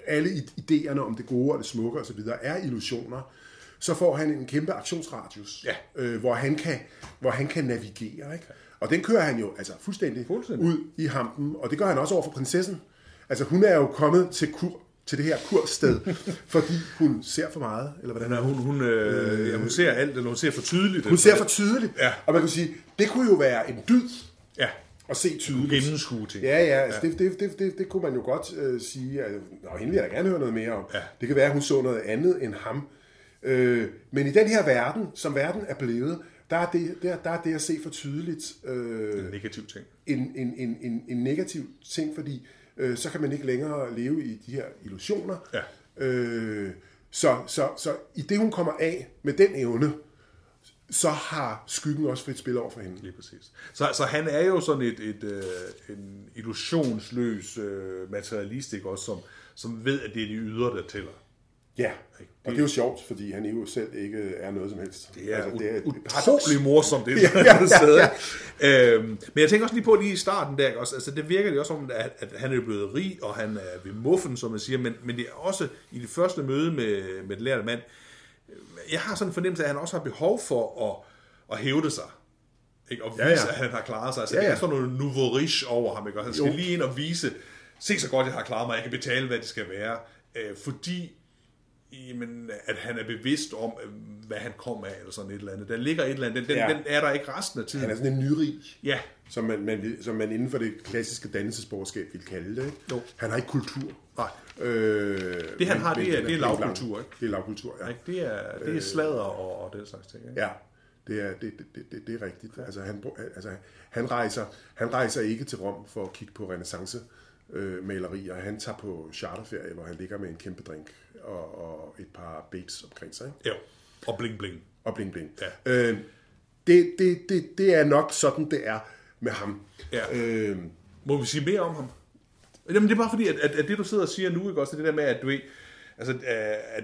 S2: alle id- idéerne om det gode og det smukke osv., er illusioner, så får han en kæmpe aktionsradius,
S1: Ja.
S2: øh, hvor, han kan, hvor han kan navigere. Ikke? Og den kører han jo altså fuldstændig,
S1: Fuldstændig.
S2: ud i hampen, og det gør han også over for prinsessen. Altså hun er jo kommet til, kur, til det her kursted, fordi hun ser for meget, eller hvordan
S1: Ja, hun, hun, øh, ja, hun ser alt, eller hun ser for tydeligt.
S2: Hun ser for tydeligt,
S1: Ja.
S2: og man kan sige, det kunne jo være en dyd
S1: Ja,
S2: at se tydeligt.
S1: gennemskue ting.
S2: Ja, ja, altså Det, det, det, det, det kunne man jo godt øh, sige, at Nå, hende vil jeg da gerne høre noget mere om.
S1: Ja.
S2: Det kan være, at hun så noget andet end ham. Øh, men i den her verden, som verden er blevet, der er det, der, der er det at se for tydeligt øh,
S1: Negativ ting.
S2: en, en, en, en, en negativ ting, fordi øh, så kan man ikke længere leve i de her illusioner.
S1: Ja.
S2: Øh, så, så, så i det, hun kommer af med den evne, så har skyggen også frit spil over for hende.
S1: Lige præcis. Så, så han er jo sådan et, et, øh, en illusionsløs øh, materialist, ikke? Også, som, som ved, at det er de ydre, der tæller.
S2: Ja, og det er jo sjovt, fordi han jo selv ikke er noget som helst.
S1: Det er, altså, det er
S2: et
S1: utrolig morsomt, det
S2: Ja, ja, ja,
S1: ja. øhm, Men jeg tænker også lige på lige i starten der, ikke også, altså det virker det også som, at, at han er blevet rig, og han er ved muffen, som man siger, men, men det er også i det første møde med, med den lærte mand, jeg har sådan en fornemmelse af, at han også har behov for at, at hævde sig. Ikke? Og vise,
S2: Ja, ja.
S1: at han har klaret sig. Altså,
S2: Ja,
S1: ja. Det er sådan noget nouveau riche over ham. Ikke? Og han skal
S2: jo.
S1: lige ind og vise, se så godt, jeg har klaret mig, jeg kan betale, hvad det skal være. Øh, fordi jamen, at han er bevidst om, øh, hvad han kommer af, eller sådan et eller andet. Der ligger et eller andet. Den, den,
S2: Ja.
S1: ja. den er der ikke resten af tiden.
S2: Han er sådan en nyrig,
S1: Ja,
S2: som man, man, som man inden for det klassiske dannelsesborgerskab vil kalde det. Ikke?
S1: Jo.
S2: Han har ikke kultur.
S1: nej.
S2: Øh,
S1: Det, han har, det er- det er lavkultur, ikke?
S2: Det er lavkultur, ja.
S1: Ikke? Det er, det er sladder og, og den slags ting. Ikke?
S2: Ja, det er, det, det, det, det, er rigtigt. Altså, han, altså, han, rejser, han rejser ikke til Rom for at kigge på renaissance øh, malerier. Han tager på charterferie, hvor han ligger med en kæmpe drink og, og et par babes omkring sig. Ikke?
S1: Jo. Og bling bling.
S2: Og bling bling.
S1: Ja.
S2: Øh, det, det, det, det er nok sådan, det er med ham.
S1: Ja.
S2: Øh,
S1: Må vi sige mere om ham? Jamen, det er bare fordi, at, at, at det, du sidder og siger nu, ikke også, det der med, at du ved, altså, at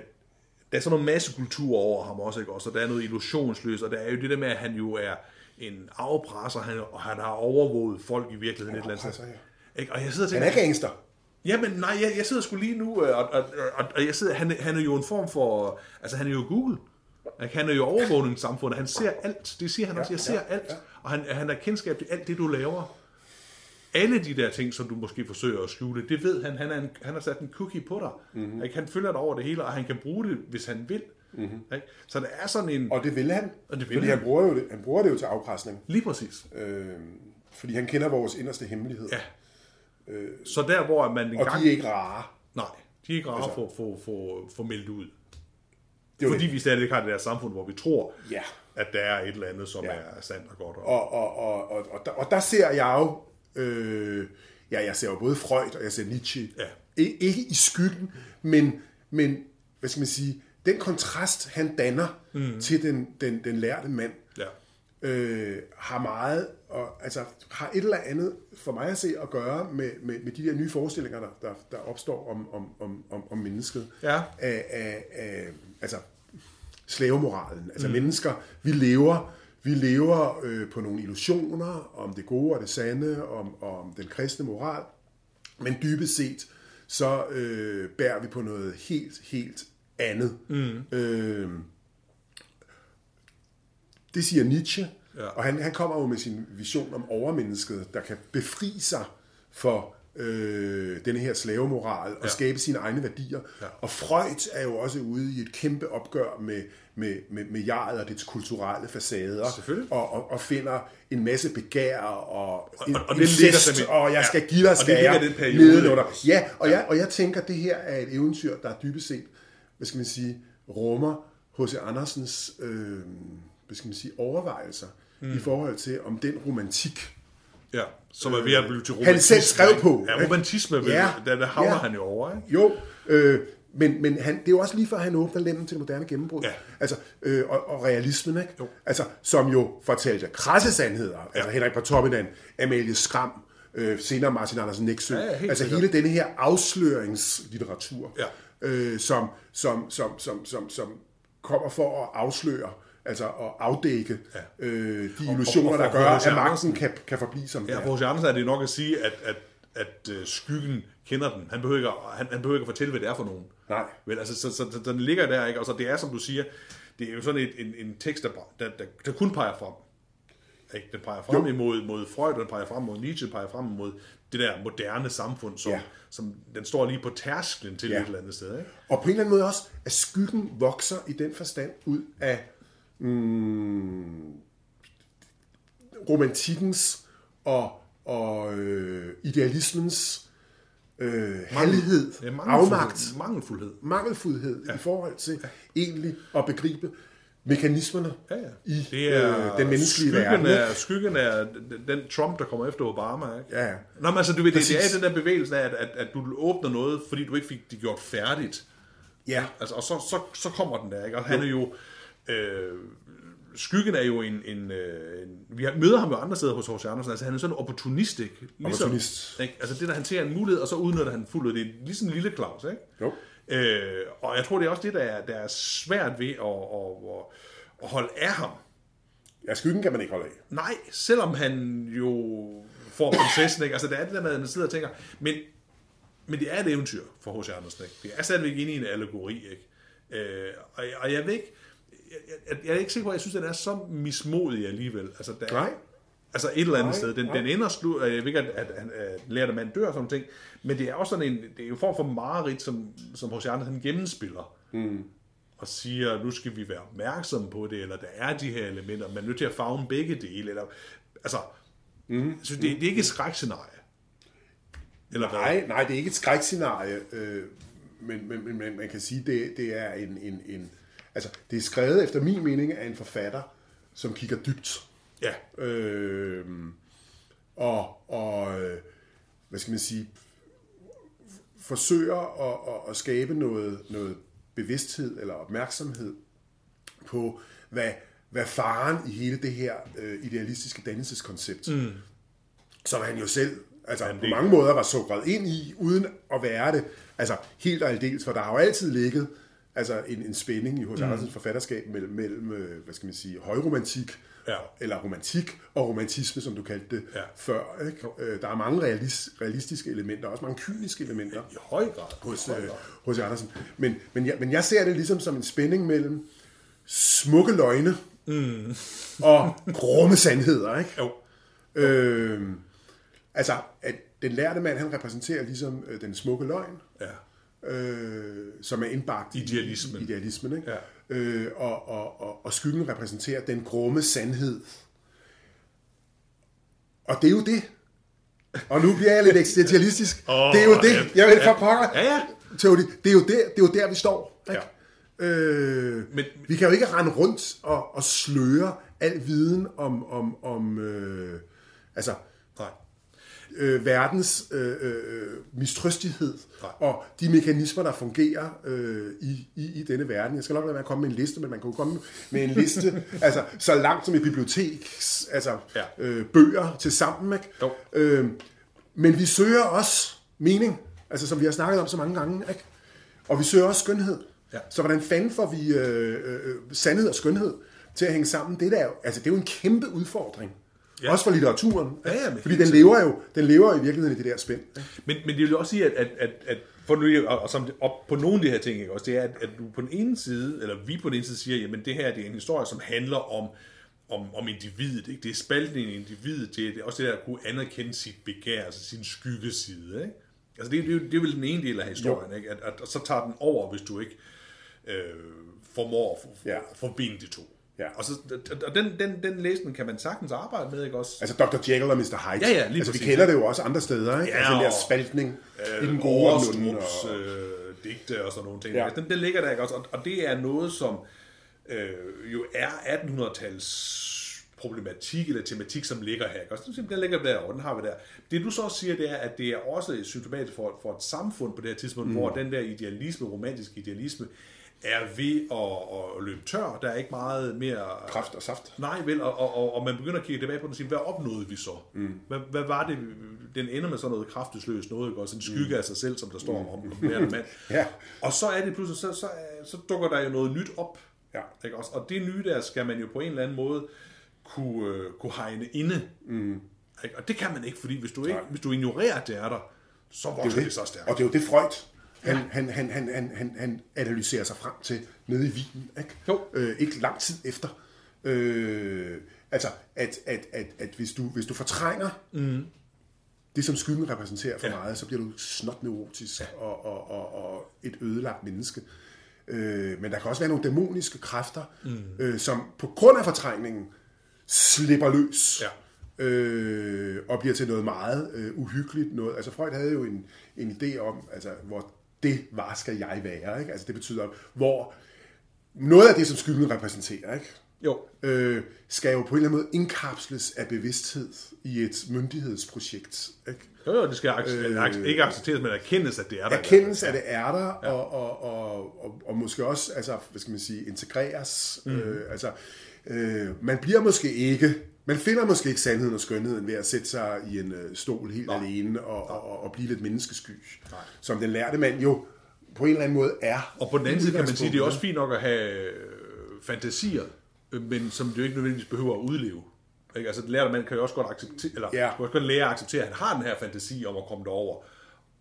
S1: der er sådan noget massekultur over ham også, ikke også, og der er noget illusionsløst, og der er jo det der med, at han jo er en afpresser, han, og han har overvåget folk i virkeligheden et eller andet sted. Ikke? Og jeg sidder og
S2: han
S1: tænker,
S2: er gangster.
S1: Jamen, nej, jeg, jeg sidder sgu lige nu, øh, og, og, og, og jeg sidder, han, han er jo en form for, altså han er jo Google. Ikke? Han er jo overvågningssamfundet, han ser alt, det siger han også, jeg ser
S2: ja,
S1: alt, og han, han har kendskab til alt det, du laver. Alle de der ting, som du måske forsøger at skjule, det ved han, han, er en, han har sat en cookie på dig. Mm-hmm. Ikke? Han følger dig over det hele, og han kan bruge det, hvis han vil. Mm-hmm. Ikke? Så der er sådan en,
S2: Og det vil han.
S1: Og det vil
S2: fordi
S1: han.
S2: han bruger, jo det, han bruger det jo til afpresning.
S1: lige præcis,
S2: Øh, fordi han kender vores inderste hemmelighed.
S1: ja. Så der, hvor man en
S2: Og
S1: gang...
S2: de er ikke rare.
S1: Nej, de er ikke rare
S2: Altså-
S1: for, for, for, for meldt ud.
S2: Det
S1: Fordi
S2: det.
S1: vi stadig har det der samfund, hvor vi tror,
S2: Ja.
S1: at der er et eller andet, som
S2: Ja.
S1: er sandt og godt. Og,
S2: Og, og, og, og, der, og der ser jeg jo, øh, ja, jeg ser jo både Freud og jeg ser Nietzsche.
S1: Ja.
S2: I, ikke i skyggen, men, men, hvad skal man sige, den kontrast, han danner mm. til den, den, den lærte mand. Øh, har meget, og, altså har et eller andet for mig at se at gøre med, med, med de der nye forestillinger, der, der, der opstår om, om, om, om, om mennesket.
S1: Ja.
S2: Af, af, af, altså slavemoralen. Altså mm. mennesker, vi lever, vi lever øh, på nogle illusioner om det gode og det sande, om, om den kristne moral, men dybest set, så øh, bærer vi på noget helt, helt andet. Mm. Øh, det siger Nietzsche,
S1: Ja.
S2: og han, han kommer jo med sin vision om overmennesket, der kan befri sig for øh, denne her slavemoral og
S1: Ja.
S2: skabe sine egne værdier.
S1: Ja.
S2: Og Freud er jo også ude i et kæmpe opgør med, med, med, med jaret og dets kulturelle facader. Og, og, og finder en masse begær og, og,
S1: og det ligger simpelthen-
S2: og jeg skal
S1: ja.
S2: give dig
S1: Og periode,
S2: nedenunder. Ja, og, Jeg, og jeg tænker, at det her er et eventyr, der dybest set, hvad skal man sige, rummer H.C. Andersens øh, hvad skal man sige, overvejelser mm. i forhold til, om den romantik,
S1: ja. Som er ved at blive til
S2: Han
S1: romantisme.
S2: selv skrev på,
S1: Ja, romantisme,
S2: Ja,
S1: ja. der, der havner
S2: ja.
S1: han jo over. Ikke?
S2: Jo, øh, men, men han, det er jo også lige før, han åbner lænden til det moderne gennembrud.
S1: Ja.
S2: Altså, øh, og, og realismen, ikke?
S1: Jo.
S2: Altså, som jo fortalte krasse sandheder. Ja. Altså Henrik Pontoppidan, Amalie Skram, øh, senere Martin Andersen Nexø.
S1: Ja, ja,
S2: altså
S1: sikkert.
S2: hele denne her afsløringslitteratur,
S1: Ja.
S2: øh, som, som, som, som, som, som kommer for at afsløre, altså at afdække
S1: Ja.
S2: øh, de illusioner,
S1: og for-
S2: der gør, at magten kan, kan forblive som
S1: Ja, for
S2: er.
S1: Andersen er det nok at sige, at, at, at øh, skyggen kender den. Han behøver, ikke, han, han behøver ikke at fortælle, hvad det er for nogen.
S2: Nej.
S1: Vel, altså, så, så, så, den ligger der, ikke? Og så det er, som du siger, det er jo sådan et, en, en tekst, der, der, der, der kun peger frem. Ikke? Den peger frem
S2: Jo.
S1: imod mod Freud, og den peger frem mod Nietzsche, den peger frem mod det der moderne samfund, som,
S2: Ja.
S1: som den står lige på tærsklen til
S2: ja.
S1: et eller andet sted. Ikke?
S2: Og på en eller anden måde også, at skyggen vokser i den forstand ud af mm, romantikkens og, og øh, idealismens øh, hellighed,
S1: Ja,
S2: afmagt,
S1: Mangelfuldhed.
S2: mangelfuldhed ja. i forhold til ja. egentlig at begribe mekanismerne
S1: Ja, ja.
S2: i
S1: Det er,
S2: øh, den menneskelige
S1: skyggen
S2: verden.
S1: Er, skyggen er den- Trump, der kommer efter Obama. Ikke?
S2: Ja, ja.
S1: Nå, men altså, du ved, det, det er den der bevægelse af, at, at, at du åbner noget, fordi du ikke fik det gjort færdigt.
S2: Ja,
S1: Altså, og så, så, så kommer den der, ikke? Og han er jo... Øh, skyggen er jo en, en, øh, en... Vi har- møder ham jo andre steder hos H.C. Andersen. Altså, han er sådan opportunist, ikke? Ligesom,
S2: Opportunist.
S1: Ikke? Altså, det der, han ser en mulighed, og så udnytter han fuldt ud. Det er ligesom lille Claus, ikke?
S2: Jo.
S1: Øh, og jeg tror, det er også det, der er, der er svært ved at, at, at, at holde af ham.
S2: Ja, skyggen kan man ikke holde af.
S1: Nej, selvom han jo får prinsessen, ikke? Altså, der er det der med, at man sidder og tænker, men, men det er et eventyr for H.C. Andersen, ikke? Det er stadigvæk inde i en allegori, ikke? Øh, og, og jeg ved ikke, jeg, jeg, jeg er ikke sikker på, at jeg synes, at den er så mismodig alligevel. Altså, der,
S2: Nej.
S1: Altså et eller andet
S2: Nej,
S1: sted. Den,
S2: nej.
S1: den ender slu, jeg ved ikke, at, at, at, at lærte mand dør og sådan ting, men det er også sådan en, det er jo form for mareridt, som, som H.C. Andersen gennemspiller. Mm. Og siger, nu skal vi være opmærksomme på det, eller der er de her elementer, man er nødt til at fagne begge dele, eller, altså, mm. så det, det er ikke et skrækscenarie. Eller hvad?
S2: Nej, nej, det er ikke et skrækscenarie, øh, men, men, men, men man kan sige, det, det er en, en, en... Altså, det er skrevet efter min mening af en forfatter, som kigger dybt.
S1: Ja,
S2: Øh, og, og, øh, hvad skal man sige, forsøger at, at, at skabe noget, noget bevidsthed eller opmærksomhed på, hvad, hvad faren i hele det her øh, idealistiske dannelseskoncept, mm. som han jo selv altså,
S1: Jamen,
S2: på mange måder var sukret ind i, uden at være det, altså helt og aldeles, for der har jo altid ligget altså en, en spænding i H.C. Andersens forfatterskab mellem, mellem øh, hvad skal man sige, højromantik,
S1: Ja.
S2: eller romantik og romantisme, som du kaldte det
S1: Ja.
S2: før. Ikke? Øh, Der er mange realis, realistiske elementer, også mange kyniske elementer
S1: i høj grad.
S2: hos,
S1: I høj
S2: øh,
S1: grad.
S2: hos Andersen. Men, men, jeg, men jeg ser det ligesom som en spænding mellem smukke løgne mm. og grumme sandheder. Ikke?
S1: Jo,
S2: Øh, altså, at den lærte mand, han repræsenterer ligesom øh, den smukke løgn,
S1: ja.
S2: Øh, som er indbagt
S1: Idealismen.
S2: i idealismen. Ikke?
S1: Ja.
S2: Øh, og, og, og, og skyggen repræsenterer den grumme sandhed. Og det er jo det. Og nu bliver jeg lidt eksistentialistisk.
S1: Åh,
S2: det er jo det.
S1: ja.
S2: Jeg vil
S1: Ja.
S2: for pokker.
S1: Ja, ja.
S2: Teori. Det er jo der, det er jo der vi står. Ikke?
S1: Ja.
S2: Øh,
S1: Men-
S2: vi kan jo ikke rende rundt og, og sløre al viden om, om, om øh, altså,
S1: Nej.
S2: Øh, verdens øh, øh, mistrøstighed
S1: Nej.
S2: og de mekanismer, der fungerer øh, i, i, i denne verden. Jeg skal nok lade være at komme med en liste, men man kan jo komme med en liste, altså så langt som et bibliotek, altså
S1: Ja.
S2: øh, bøger til sammen. Ikke?
S1: Jo.
S2: Øh, men vi søger også mening, altså som vi har snakket om så mange gange, ikke? og vi søger også skønhed.
S1: Ja.
S2: Så hvordan fanden får vi øh, øh, sandhed og skønhed til at hænge sammen? Det, der er, altså, det er jo en kæmpe udfordring.
S1: Ja.
S2: Ja. Også for litteraturen.
S1: Ja, ja, men
S2: fordi den lever jo den lever jo i virkeligheden i det der spænd. ikke?
S1: Men, men det vil jo også sige, at, at, at, at for nu, og, og som, op på nogle af de her ting, ikke, også, det er, at, at du på den ene side, eller vi på den ene side siger, jamen det her det er en historie, som handler om, om, om individet. Ikke? Det er spaltningen i individet, det er, det er også det der at kunne anerkende sit begær, altså sin skyggeside. Ikke? Altså det, er- det, jo- det er vel den ene del af historien, ikke? At, at, og så tager den over, hvis du ikke øh, formår at for,
S2: Ja.
S1: for, forbinde de to.
S2: Ja.
S1: Og, så, og den, den, den læsning kan man sagtigens arbejde med, ikke også?
S2: Altså Dr. Jekyll og Mr. Hyde.
S1: Ja, ja, lige
S2: altså, vi kender det jo også andre steder. Ikke?
S1: Ja,
S2: altså den der
S1: og-
S2: spaltning i den gode og den.
S1: Overstrups
S2: Og...
S1: øh, digte og sådan nogle ting.
S2: Ja.
S1: Ja. Den, den ligger der ikke også, og, og det er noget, som øh, jo er 1800-tals problematik eller tematik, som ligger her. Ikke? Også, den, den ligger der, og den har vi der. Det du så siger, det er, at det er også symptomatisk for, for et samfund på det her tidspunkt, mm. hvor den der idealisme, romantisk idealisme, er ved at, at løbe tør. Der er ikke meget mere...
S2: Kraft og saft.
S1: Nej, vel, og, og, og, og man begynder at kigge tilbage på den og sige, hvad opnåede vi så? Mm. Hvad, hvad var det? Den ender med sådan noget kraftesløst noget, ikke? også en skygge mm. af sig selv, som der står om, om hver mand.
S2: Ja.
S1: Og så er det pludselig, så, så, så dukker der jo noget nyt op.
S2: Ja.
S1: Ikke? Og det nye der skal man jo på en eller anden måde kunne, øh, kunne hegne inde. Mm. Ikke? Og det kan man ikke, fordi hvis du, ikke, hvis du ignorerer, at det er der, så vokser det, det så stærkt.
S2: Og det er jo det Freud, han, han, han, han, han, han, han analyserer sig frem til nede i Wien. Ikke,
S1: Jo.
S2: øh, ikke lang tid efter. Øh, altså, at, at, at, at hvis, du, hvis du fortrænger mm. det, som skyggen repræsenterer for
S1: Ja.
S2: ja. meget, så bliver du snot neurotisk ja. og, og, og, og et ødelagt menneske. Øh, men der kan også være nogle dæmoniske kræfter, mm. øh, som på grund af fortrængningen slipper løs.
S1: Ja.
S2: øh, og bliver til noget meget øh, uhyggeligt. Noget. Altså Freud havde jo en, en idé om, altså, hvor det var skal jeg være. Ikke? Altså det betyder, hvor noget af det, som skyggen repræsenterer, ikke?
S1: Jo.
S2: Øh, skal jo på en eller anden måde indkapsles af bevidsthed i et myndighedsprojekt. Ikke?
S1: Jo, jo, det skal ac- øh, ikke accepteres, men erkendes, at det er der.
S2: Erkendelse af det er der, og, og, og, og, og måske også, altså, hvad skal man sige, integreres. Mm. Øh, altså, øh, man bliver måske ikke, man finder måske ikke sandheden og skønheden ved at sætte sig i en øh, stol helt Nej. alene og, og, og, og blive lidt menneskesky. Nej. Som den lærte mand jo på en eller anden måde er.
S1: Og på den anden side kan man sige, det er også fint nok at have øh, fantasier, øh, men som du ikke nødvendigvis behøver at udleve. Ikke? Altså, det lærte man kan jo også godt acceptere, eller
S2: Ja.
S1: også godt lære at acceptere, at han har den her fantasi om at komme derover.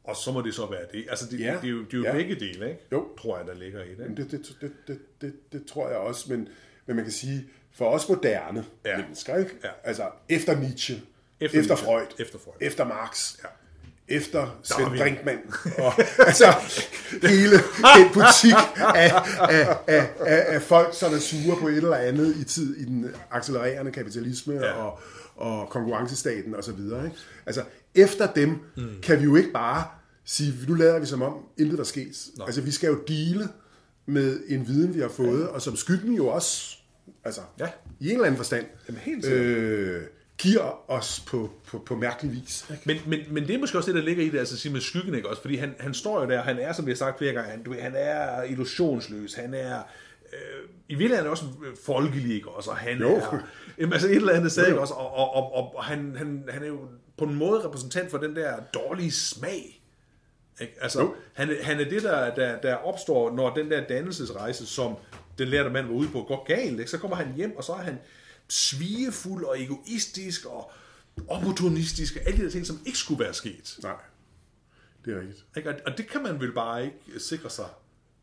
S1: Og så må det så være det. Altså, det,
S2: Ja.
S1: det, er jo, det er jo
S2: Ja.
S1: ja. begge dele, ikke?
S2: Jo.
S1: tror jeg, der ligger i det. Ikke?
S2: Det, det, det, det, det, det, tror jeg også, men, men man kan sige, for os moderne ja. Mennesker, ikke?
S1: Ja.
S2: altså efter Nietzsche, efter,
S1: Efter Nietzsche,
S2: Freud,
S1: efter Freud.
S2: efter Marx,
S1: Ja.
S2: efter Svend. Brinkmann, og altså hele den butik af, af, af, af, af folk, som er sure på et eller andet i tid i den accelererende kapitalisme ja. Og, og konkurrencestaten og så videre. Ikke? Altså efter dem mm. kan vi jo ikke bare sige, nu lader vi som om intet der sket.
S1: Nej.
S2: Altså vi skal jo dele med en viden, vi har fået, ja. og som skyggen jo også, altså
S1: Ja.
S2: i en eller anden forstand,
S1: Jamen, helt sikkert.
S2: øh, giver os på, på, på mærkelig vis. Ikke?
S1: Men, men, men det er måske også det, der ligger i det, altså sige med skyggen, ikke også? Fordi han, han står jo der, han er, som vi har sagt flere gange, han, du han er illusionsløs, han er... Øh, I virkeligheden er han også folkelig, ikke også? Og han
S2: Jo.
S1: er... Jamen, altså et eller andet sted, ikke også? Og, og, og, og, og han, han, han er jo på en måde repræsentant for den der dårlige smag. Ikke? Altså,
S2: Jo.
S1: han, han er det, der, der, der opstår, når den der dannelsesrejse, som den lærte mand var ude på, går galt. Ikke? Så kommer han hjem, og så er han svigefuld og egoistisk og opportunistisk, og alle de der ting, som ikke skulle være sket.
S2: Nej, det er rigtigt.
S1: Ikke? Og- det kan man vel bare ikke sikre sig.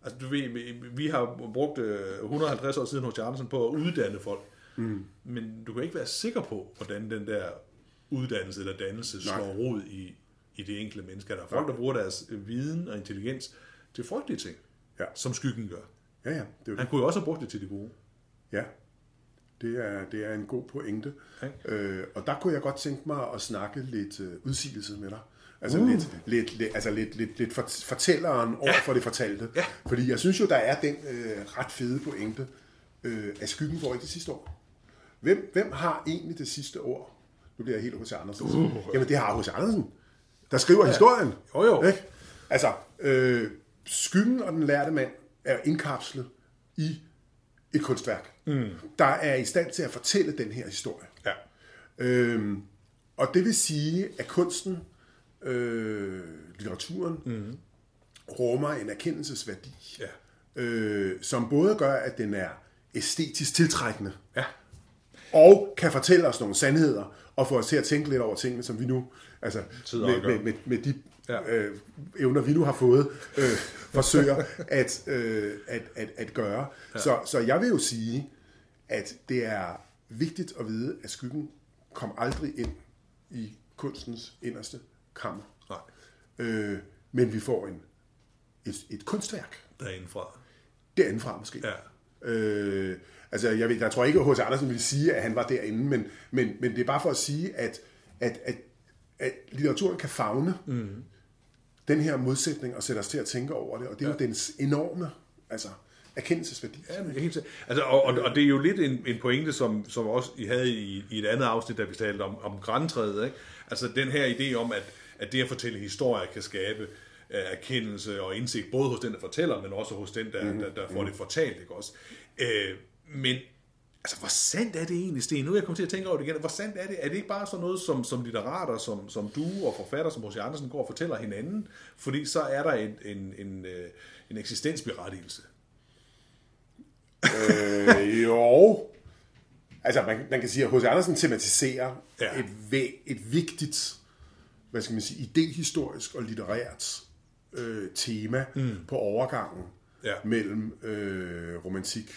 S1: Altså, du ved, vi- har brugt øh, 150 år siden hos Andersen på at uddanne folk. Mm. Men du kan ikke være sikker på, hvordan den der uddannelse eller dannelse
S2: Nej.
S1: slår rod i, i det enkelte menneske. Der er folk, der bruger deres viden og intelligens til frygtelige ting,
S2: Ja.
S1: som skyggen gør.
S2: Ja, ja, det er jo
S1: Han
S2: det.
S1: kunne jo også have brugt det til det gode.
S2: Ja, det er, det er en god pointe.
S1: Ikke?
S2: Øh, og der kunne jeg godt tænke mig at snakke lidt øh, udsigelse med dig. Altså uh. lidt, lidt, lidt, altså lidt, lidt, lidt for, fortælleren over for det fortalte.
S1: Ja.
S2: Fordi jeg synes jo, der er den øh, ret fede pointe, øh, at skyggen får ikke det sidste ord. Hvem, hvem har egentlig det sidste ord? Nu bliver jeg helt hos Andersen. Uh. Jamen det har hos Andersen, der skriver ja. historien.
S1: Jo, jo.
S2: Ikke? Altså, øh, skyggen og den lærte mand er indkapslet i et kunstværk, mm. der er i stand til at fortælle den her historie.
S1: Ja.
S2: Øhm, og det vil sige, at kunsten, øh, litteraturen, mm. rummer en erkendelsesværdi,
S1: Ja.
S2: øh, som både gør, at den er æstetisk tiltrækkende,
S1: Ja.
S2: Og kan fortælle os nogle sandheder, og få os til at tænke lidt over tingene, som vi nu, altså med, med, med, med de
S1: ja.
S2: øh, evner, vi nu har fået, øh, forsøger at, øh, at, at, at gøre. Ja. Så, så jeg vil jo sige, at det er vigtigt at vide, at skyggen kom aldrig ind i kunstens inderste kammer.
S1: Nej.
S2: Øh, men vi får en, et, et kunstværk
S1: Derindefra.
S2: derindefra måske.
S1: Ja.
S2: Øh, altså, jeg, ved, jeg tror ikke, at H.C. Andersen ville sige, at han var derinde, men, men, men det er bare for at sige, at, at, at, at litteraturen kan fagne mm. den her modsætning og sætte os til at tænke over det, og det er ja. jo dens enorme altså, erkendelsesværdi.
S1: Ja, men helt altså, og, og, og, det er jo lidt en, en pointe, som, som også I havde i, i et andet afsnit, da vi talte om, om græntræet. Ikke? Altså den her idé om, at, at det at fortælle historier kan skabe uh, erkendelse og indsigt, både hos den, der fortæller, men også hos den, der, mm. der, der får det fortalt. Ikke også? Uh, men altså, hvor sandt er det egentlig, Sten? Nu er jeg kommet til at tænke over det igen. Hvor sandt er det? Er det ikke bare sådan noget, som, som litterater, som, som du og forfatter, som H.C. Andersen går og fortæller hinanden? Fordi så er der en, en, en, øh, en eksistensberettigelse.
S2: øh, jo. Altså, man, man kan sige, at H.C. Andersen tematiserer
S1: Ja.
S2: et, et vigtigt, hvad skal man sige, idehistorisk og litterært øh, tema mm. på overgangen
S1: Ja.
S2: mellem øh, romantik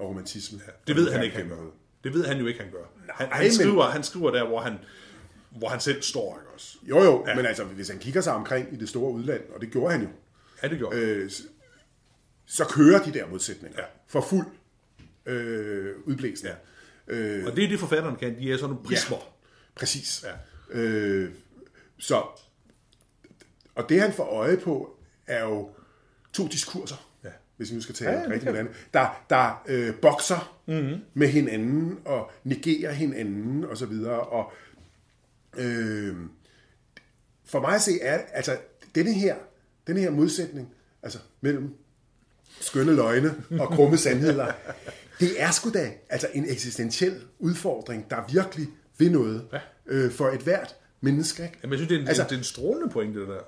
S2: og romantisme. Ja,
S1: Det ved han ikke, han gør. Det ved han jo ikke, han gør. Han,
S2: Nej,
S1: han,
S2: men-
S1: skriver, han skriver der, hvor han, hvor han selv står, ikke også?
S2: Jo, jo,
S1: Ja.
S2: ja. men altså, hvis han kigger sig omkring i det store udland, og det gjorde han jo,
S1: Ja, det gjorde han.
S2: øh, så kører de der modsætninger
S1: Ja.
S2: for fuld øh, udblæsning.
S1: Ja.
S2: Øh,
S1: Og det er det, forfatteren kan. De er sådan nogle prismer.
S2: Præcis.
S1: Ja.
S2: Øh, så, og det han får øje på, er jo to diskurser,
S1: Ja.
S2: Hvis vi nu skal tale
S1: Ja,
S2: rigtig moderne, der, der øh, bokser mm-hmm. med hinanden og negerer hinanden og så videre. Og øh, for mig at se er, altså, denne her, denne her modsætning, altså mellem skønne løgne og krumme sandheder, det er sgu da altså en eksistentiel udfordring, der virkelig vil noget
S1: Ja.
S2: øh, for et hvert menneske. Ikke?
S1: Jamen, jeg synes, det er en,
S2: altså,
S1: det er en strålende pointe, det der.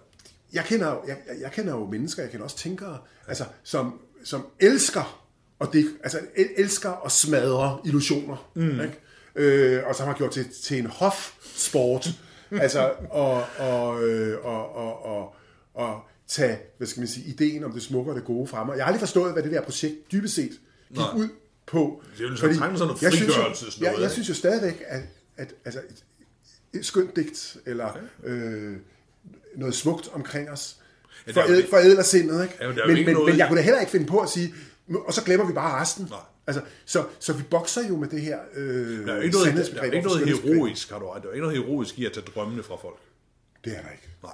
S2: Jeg kender, jo- jeg, jeg- jeg kender jo mennesker, jeg kender også tænkere, altså, som, som elsker, og det, altså, el, elsker at smadre illusioner, mm. ikke? Øh, og som har gjort det til en hofsport, altså, og, og, øh, og, og, og, og tage, hvad skal man sige, ideen om det smukke og det gode frem. Jeg har aldrig forstået, hvad det der projekt dybest set gik
S1: Nej.
S2: ud på.
S1: Det er jo
S2: Fordi
S1: sådan noget
S2: jeg synes jo- jeg, jeg
S1: ikke?
S2: synes jo stadigvæk, at, at altså, et, et skønt digt, eller øh, noget smukt omkring os,
S1: Ja, der er jo
S2: foræd,
S1: ikke-
S2: forædler sindet, ikke?
S1: Ja, men
S2: men,
S1: ikke noget-
S2: men jeg kunne da heller ikke finde på at sige, og så glemmer vi bare resten.
S1: Nej.
S2: Altså, så, så vi bokser jo med det her øh,
S1: Der er ikke noget, der er ikke heroisk, har du. Der er ikke noget heroisk i at tage drømmene fra folk.
S2: Det er der ikke.
S1: Nej.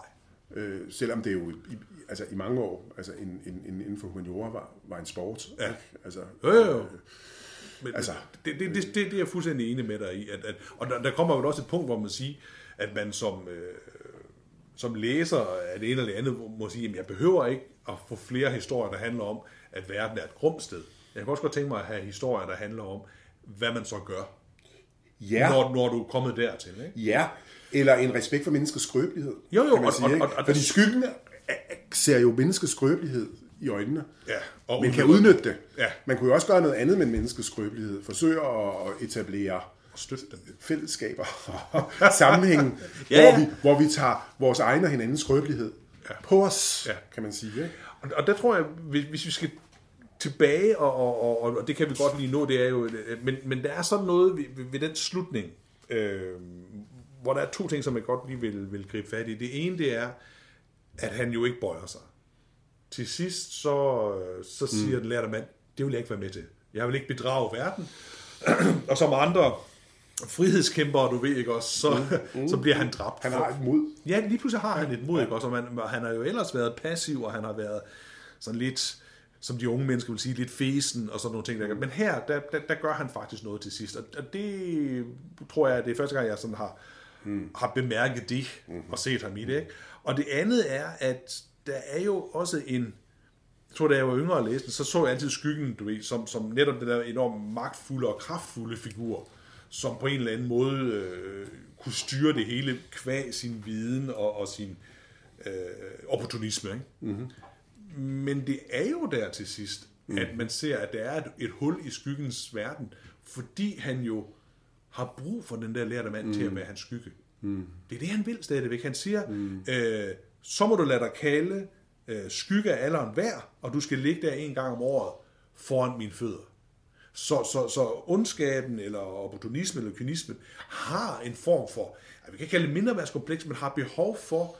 S2: Øh, selvom det jo i, altså, i mange år, altså en, en, en, inden for humaniora var, var en sport.
S1: Ja.
S2: Ikke? Altså,
S1: Jo, jo, jo. Men
S2: Altså-
S1: det, det, det, det, det er jeg fuldstændig enig med dig i. At, at, og der, der kommer jo også et punkt, hvor man siger, at man som, øh, som læser af det ene eller det andet, må sige, at jeg behøver ikke at få flere historier, der handler om, at verden er et grumt sted. Jeg kan også godt tænke mig at have historier, der handler om, hvad man så gør,
S2: ja.
S1: når, når du er kommet dertil. Ikke?
S2: Ja, eller en respekt for menneskets skrøbelighed.
S1: Jo, jo,
S2: kan man
S1: og-
S2: sige,
S1: og-
S2: ikke?
S1: og- og-
S2: Fordi skyggen er- er- ser jo menneskets skrøbelighed i øjnene.
S1: Ja, og
S2: Man kan udnytte det.
S1: Ja.
S2: Man kunne jo også gøre noget andet med menneskets skrøbelighed. Forsøge at etablere
S1: Støtte
S2: fællesskaber og sammenhæng,
S1: Ja,
S2: ja. Hvor, vi, hvor vi tager vores egen og hinandens skrøbelighed ja. på os,
S1: Ja.
S2: kan man sige. Ikke?
S1: Og, og der tror jeg, hvis, hvis vi skal tilbage, og, og, og, og det kan vi godt lige nå, det er jo, øh, men, men der er sådan noget ved, ved, ved den slutning, øh, hvor der er to ting, som jeg godt lige vil, vil gribe fat i. Det ene, det er, at han jo ikke bøjer sig. Til sidst, så, øh, så siger mm. den lærte mand, det vil jeg ikke være med til. Jeg vil ikke bedrage verden. og som andre frihedskæmpere, du ved ikke også, så, mm. så bliver han dræbt.
S2: Han har et mod.
S1: Ja, lige pludselig har han et mod, ikke også? Og man, han har jo ellers været passiv, og han har været sådan lidt, som de unge mennesker vil sige, lidt fesen og sådan nogle ting. Der. Men her, der, der, der gør han faktisk noget til sidst. Og og det tror jeg, det er første gang, jeg sådan har, mm. har bemærket det og set ham i det. Ikke? Og det andet er, at der er jo også en, jeg tror, da jeg var yngre og læste så så jeg altid skyggen, du ved, som, som netop den der enormt magtfulde og kraftfulde figur, som på en eller anden måde øh, kunne styre det hele kvæg sin viden og, og sin øh, opportunisme. Ikke? Mm-hmm. Men det er jo der til sidst, mm. at man ser, at der er et, et hul i skyggens verden, fordi han jo har brug for den der lærte mand mm. til at være hans skygge. Mm. Det er det, han vil stadigvæk. Han siger, mm. øh, så må du lade dig kalde øh, skygge af alderen hver, og du skal ligge der en gang om året foran mine fødder. Så, så, så ondskaben, eller opportunismen, eller kynismen, har en form for, vi kan kalde det mindreværdskompleks, men har behov for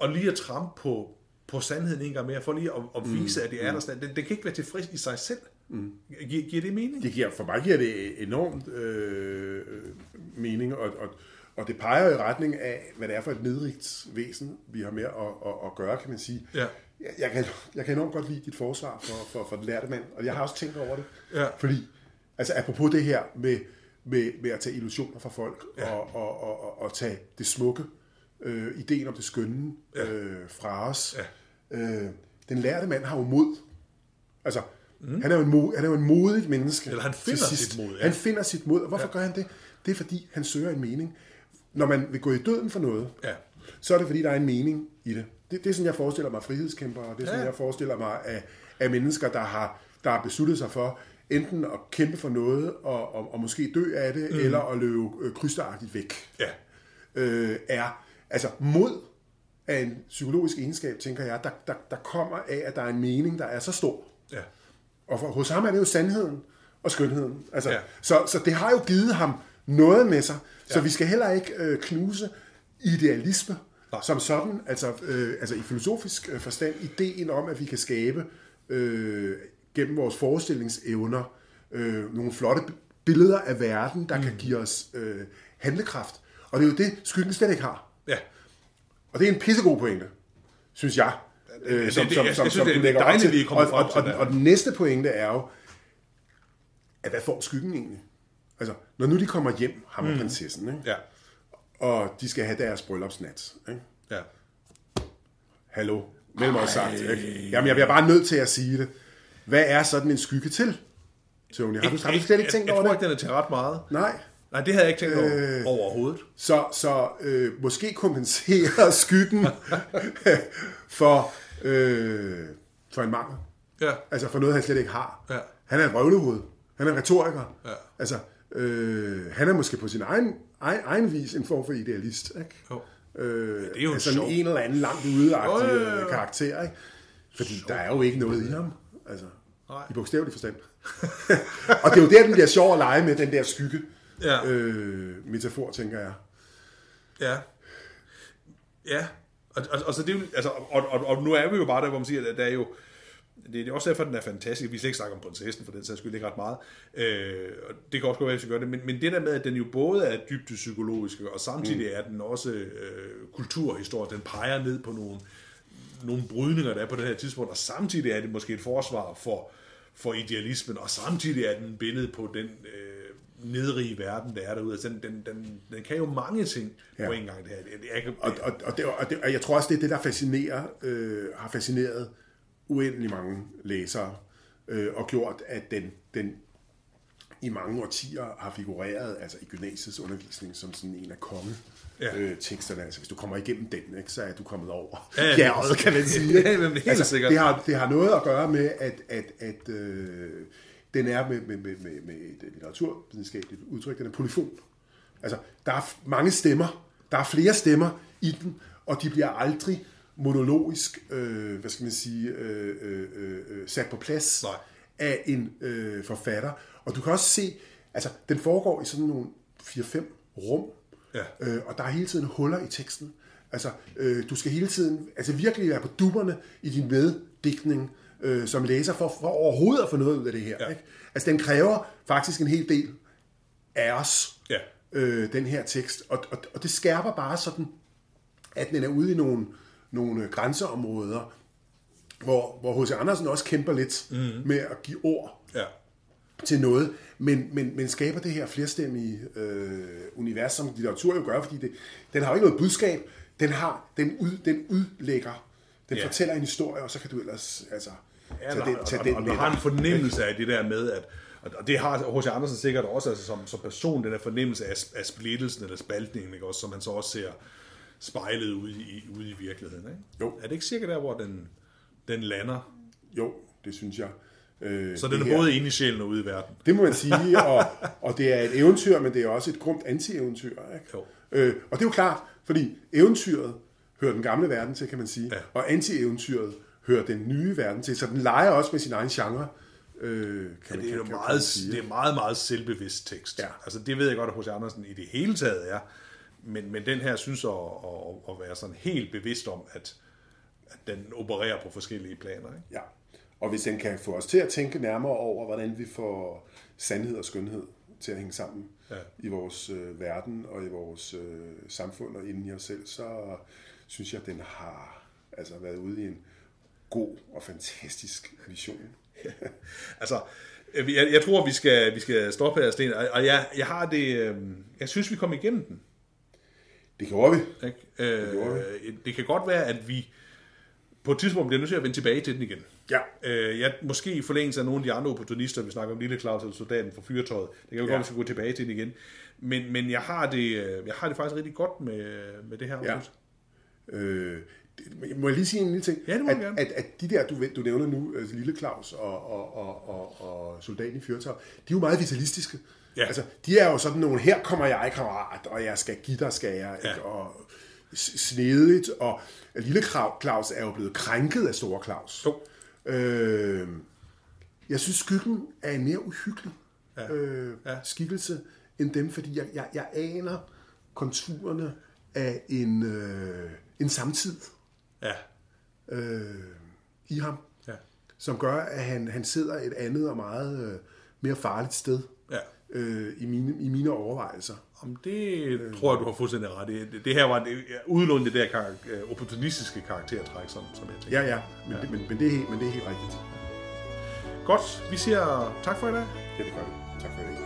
S1: at lige at trampe på, på sandheden en gang mere, for lige at, at vise, at det er der. stadig. Den, den kan ikke være tilfreds i sig selv. Mm. Giver, giver det mening?
S2: Det giver, for mig giver det enormt øh, mening, og, og, og det peger i retning af, hvad det er for et nedrigt væsen, vi har med at, at, at gøre, kan man sige.
S1: Ja.
S2: Jeg, jeg, kan, jeg kan enormt godt lide dit forsvar for, for, for den lærte mand, og jeg har også tænkt over det.
S1: Ja.
S2: Fordi, altså apropos det her med, med, med at tage illusioner fra folk, ja. og, og, og, og, og tage det smukke, øh, ideen om det skønne øh, fra os.
S1: Ja.
S2: Øh, den lærte mand har jo mod. Altså, mm. han, er jo en mod, han er jo en modigt menneske.
S1: Eller han finder
S2: sidst.
S1: sit mod, ja.
S2: Han finder sit mod. Og hvorfor ja. gør han det? Det er fordi, han søger en mening. Når man vil gå i døden for noget,
S1: Ja.
S2: så er det fordi, der er en mening i det. Det, det er sådan, jeg forestiller mig frihedskæmpere, og det er sådan,
S1: Ja.
S2: jeg forestiller mig af, af mennesker, der har, der har besluttet sig for enten at kæmpe for noget, og, og, og måske dø af det, mm. eller at løbe øh, krysteragtigt væk.
S1: Ja.
S2: Øh, er, altså mod er en psykologisk egenskab, tænker jeg, der, der, der kommer af, at der er en mening, der er så stor.
S1: Ja.
S2: Og for, hos ham er det jo sandheden og skønheden. Altså,
S1: Ja.
S2: så, så det har jo givet ham noget med sig. Så vi skal heller ikke øh, knuse idealisme. Som sådan, altså, øh, altså i filosofisk øh, forstand, ideen om, at vi kan skabe øh, gennem vores forestillingsevner øh, nogle flotte billeder af verden, der mm. kan give os øh, handlekraft. Og det er jo det, skyggen slet ikke har.
S1: Ja.
S2: Og det er en pissegod pointe, synes jeg. Øh,
S1: det-
S2: som,
S1: det-
S2: som,
S1: jeg-
S2: som,
S1: jeg synes,
S2: som
S1: det er
S2: lægger op
S1: dejligt,
S2: til.
S1: vi er kommet
S2: og, og, og,
S1: det.
S2: og den næste pointe er jo, at hvad får skyggen egentlig? Altså, når nu de kommer hjem, ham og
S1: Mm.
S2: prinsessen, ikke?
S1: Ja.
S2: Og de skal have deres bryllupsnat. Ikke?
S1: Ja.
S2: Hallo, mellem os sagt. Ikke? Jamen, jeg bliver bare nødt til at sige det. Hvad er sådan en skygge til, Tony? Har du, har du slet ikke tænkt over
S1: jeg tror
S2: det?
S1: ikke, den er til ret meget.
S2: Nej.
S1: Nej, det havde jeg ikke tænkt over øh, overhovedet.
S2: Så, så øh, måske kompenserer skyggen for, øh, for en mangel.
S1: Ja.
S2: Altså for noget, han slet ikke har.
S1: Ja.
S2: Han er et røvlehoved. Han er en retoriker.
S1: Ja.
S2: Altså, øh, han er måske på sin egen, egen, egen vis en form for idealist. Ikke?
S1: Jo.
S2: Øh,
S1: det er jo
S2: altså
S1: sjovt.
S2: en eller anden langt ude
S1: Jo, jo, jo, jo.
S2: karakter. Ikke? Fordi der er jo ikke noget i ham. Altså,
S1: Nej.
S2: I bogstavelig forstand. og det er jo der, den bliver sjov at lege med, den der skygge.
S1: Ja.
S2: Øh, metafor, tænker jeg.
S1: Ja. Ja. Og, og, og, så det er jo, altså, og, og, og, nu er vi jo bare der, hvor man siger, at der er jo, det er også derfor, den er fantastisk. Vi skal ikke snakke om prinsessen, for den sags skyld ikke ret meget. Øh, og det kan også godt være, at vi gøre det. Men, men det der med, at den jo både er dybt psykologisk, og samtidig er den også øh, kulturhistorisk. Den peger ned på nogle, nogle brydninger, der er på det her tidspunkt, og samtidig er det måske et forsvar for, for idealismen, og samtidig er den billede på den øh, nedrige verden, der er derude. Altså, den, den, den, den kan jo mange ting ja. På en gang. Det her. Det, jeg kan,
S2: Og, og, og, det, og, det, og jeg tror også, det er det, der fascinerer, øh, har fascineret uendelig mange læsere, øh, og gjort, at den, den i mange årtier har figureret altså i gymnasiets undervisning som sådan en af konge
S1: Ja.
S2: øh, teksterne. Altså, hvis du kommer igennem den, ikke, så er du kommet over
S1: Ja, ja,
S2: bjerget, kan man sige.
S1: Ja, men helt sikkert.
S2: Det har, det har noget at gøre med, at, at, at øh, den er med, med, med, med, med et litteraturvidenskabeligt udtryk, den er polyfon. Altså, der er mange stemmer, der er flere stemmer i den, og de bliver aldrig monologisk, øh, hvad skal man sige, øh, øh, øh, sat på plads
S1: Nej.
S2: af en øh, forfatter. Og du kan også se, altså, den foregår i sådan nogle 4-5 rum,
S1: Ja.
S2: øh, og der er hele tiden huller i teksten. Altså, øh, du skal hele tiden, altså virkelig være på dupperne i din meddigtning, øh, som læser, for, for overhovedet at få noget ud af det her.
S1: Ja.
S2: Ikke? Altså, den kræver faktisk en hel del af os,
S1: Ja.
S2: øh, den her tekst. Og, og, og det skærper bare sådan, at den er ude i nogle, nogle grænseområder, hvor, hvor H.C. Andersen også kæmper lidt mm. med at give ord
S1: ja.
S2: til noget, men, men, men skaber det her flerstemmige øh, univers, som litteratur jo gør, fordi det, den har jo ikke noget budskab, den, har, den, ud, den udlægger, den
S1: Ja.
S2: fortæller en historie, og så kan du ellers altså,
S1: Ja,
S2: tage den, tage
S1: og,
S2: den
S1: og,
S2: med
S1: og har en fornemmelse af det der med, at og det har H.C. Andersen sikkert også altså, som, som person, den der fornemmelse af, af splittelsen eller spaltningen, ikke? Også, som man så også ser spejlet ude i, ude i virkeligheden. Ikke?
S2: Jo.
S1: Er det ikke sikkert der, hvor den, den lander?
S2: Jo, det synes jeg. Øh,
S1: Så den er
S2: her-
S1: både inde i sjælen og ude i verden.
S2: Det må man sige, og, og det er et eventyr, men det er også et grumt anti-eventyr. Ikke?
S1: Jo.
S2: Øh, og det er jo klart, fordi eventyret hører den gamle verden til, kan man sige,
S1: Ja.
S2: og anti-eventyret hører den nye verden til, så den leger også med sin egen genre. Øh, kan
S1: Ja,
S2: man,
S1: det er jo
S2: kan, kan,
S1: meget,
S2: kan man sige.
S1: det er meget, meget selvbevidst tekst.
S2: Ja.
S1: Altså, det ved jeg godt, at H.C. Andersen i det hele taget er. Men, men den her synes at, at, at være sådan helt bevidst om, at, at den opererer på forskellige planer. Ikke?
S2: Ja, og hvis den kan få os til at tænke nærmere over, hvordan vi får sandhed og skønhed til at hænge sammen
S1: Ja.
S2: i vores øh, verden og i vores øh, samfund og inden i os selv, så synes jeg, at den har altså, været ude i en god og fantastisk vision.
S1: Altså, jeg, jeg tror, vi skal, vi skal stoppe her, Sten. Og og jeg, jeg har det... øh, Jeg synes, vi kom igennem den.
S2: Det gjorde vi.
S1: Ikke? Øh,
S2: gjorde
S1: det kan godt være, at vi på et tidspunkt bliver nødt til at vende tilbage til den igen.
S2: Ja.
S1: Øh, jeg, måske i forlængelse af nogle af de andre opportunister, vi snakker om Lille Claus eller Soldaten fra Fyrtøjet. Det kan jo ja. godt,
S2: Ja.
S1: at vi skal gå tilbage til den igen. Men, men jeg, har det, øh, jeg har det faktisk rigtig godt med, med det her
S2: Ja.
S1: afsnit.
S2: Øh, det, må jeg lige sige en lille ting?
S1: Ja, det må
S2: at,
S1: gerne.
S2: at, at de der, du, du nævner nu, altså Lille Claus og, og, og, og, og Soldaten i Fyrtøj, de er jo meget vitalistiske.
S1: Ja.
S2: Altså, de er jo sådan nogle, her kommer jeg, kammerat, og jeg skal give dig, skal jeg,
S1: Ja.
S2: ikke? og snedigt, og Lille Claus er jo blevet krænket af Store Claus.
S1: Jo.
S2: Øh, jeg synes, skyggen er en mere uhyggelig
S1: Ja.
S2: øh,
S1: Ja.
S2: skikkelse end dem, fordi jeg, jeg, jeg aner konturerne af en, øh, en samtid
S1: Ja.
S2: øh, i ham,
S1: Ja.
S2: som gør, at han, han sidder et andet og meget øh, mere farligt sted
S1: Ja.
S2: Øh, i, mine, i mine overvejelser.
S1: Om det tror jeg, du har fuldstændig ret i. Det, det her var det, udelukkende det der kar- øh, opportunistiske karaktertræk, som, som jeg tænker.
S2: Ja, ja, men, ja. Det, men, men, det, er helt, men det er helt rigtigt.
S1: Godt, vi siger tak for i dag.
S2: Ja, det gør det. Tak for det.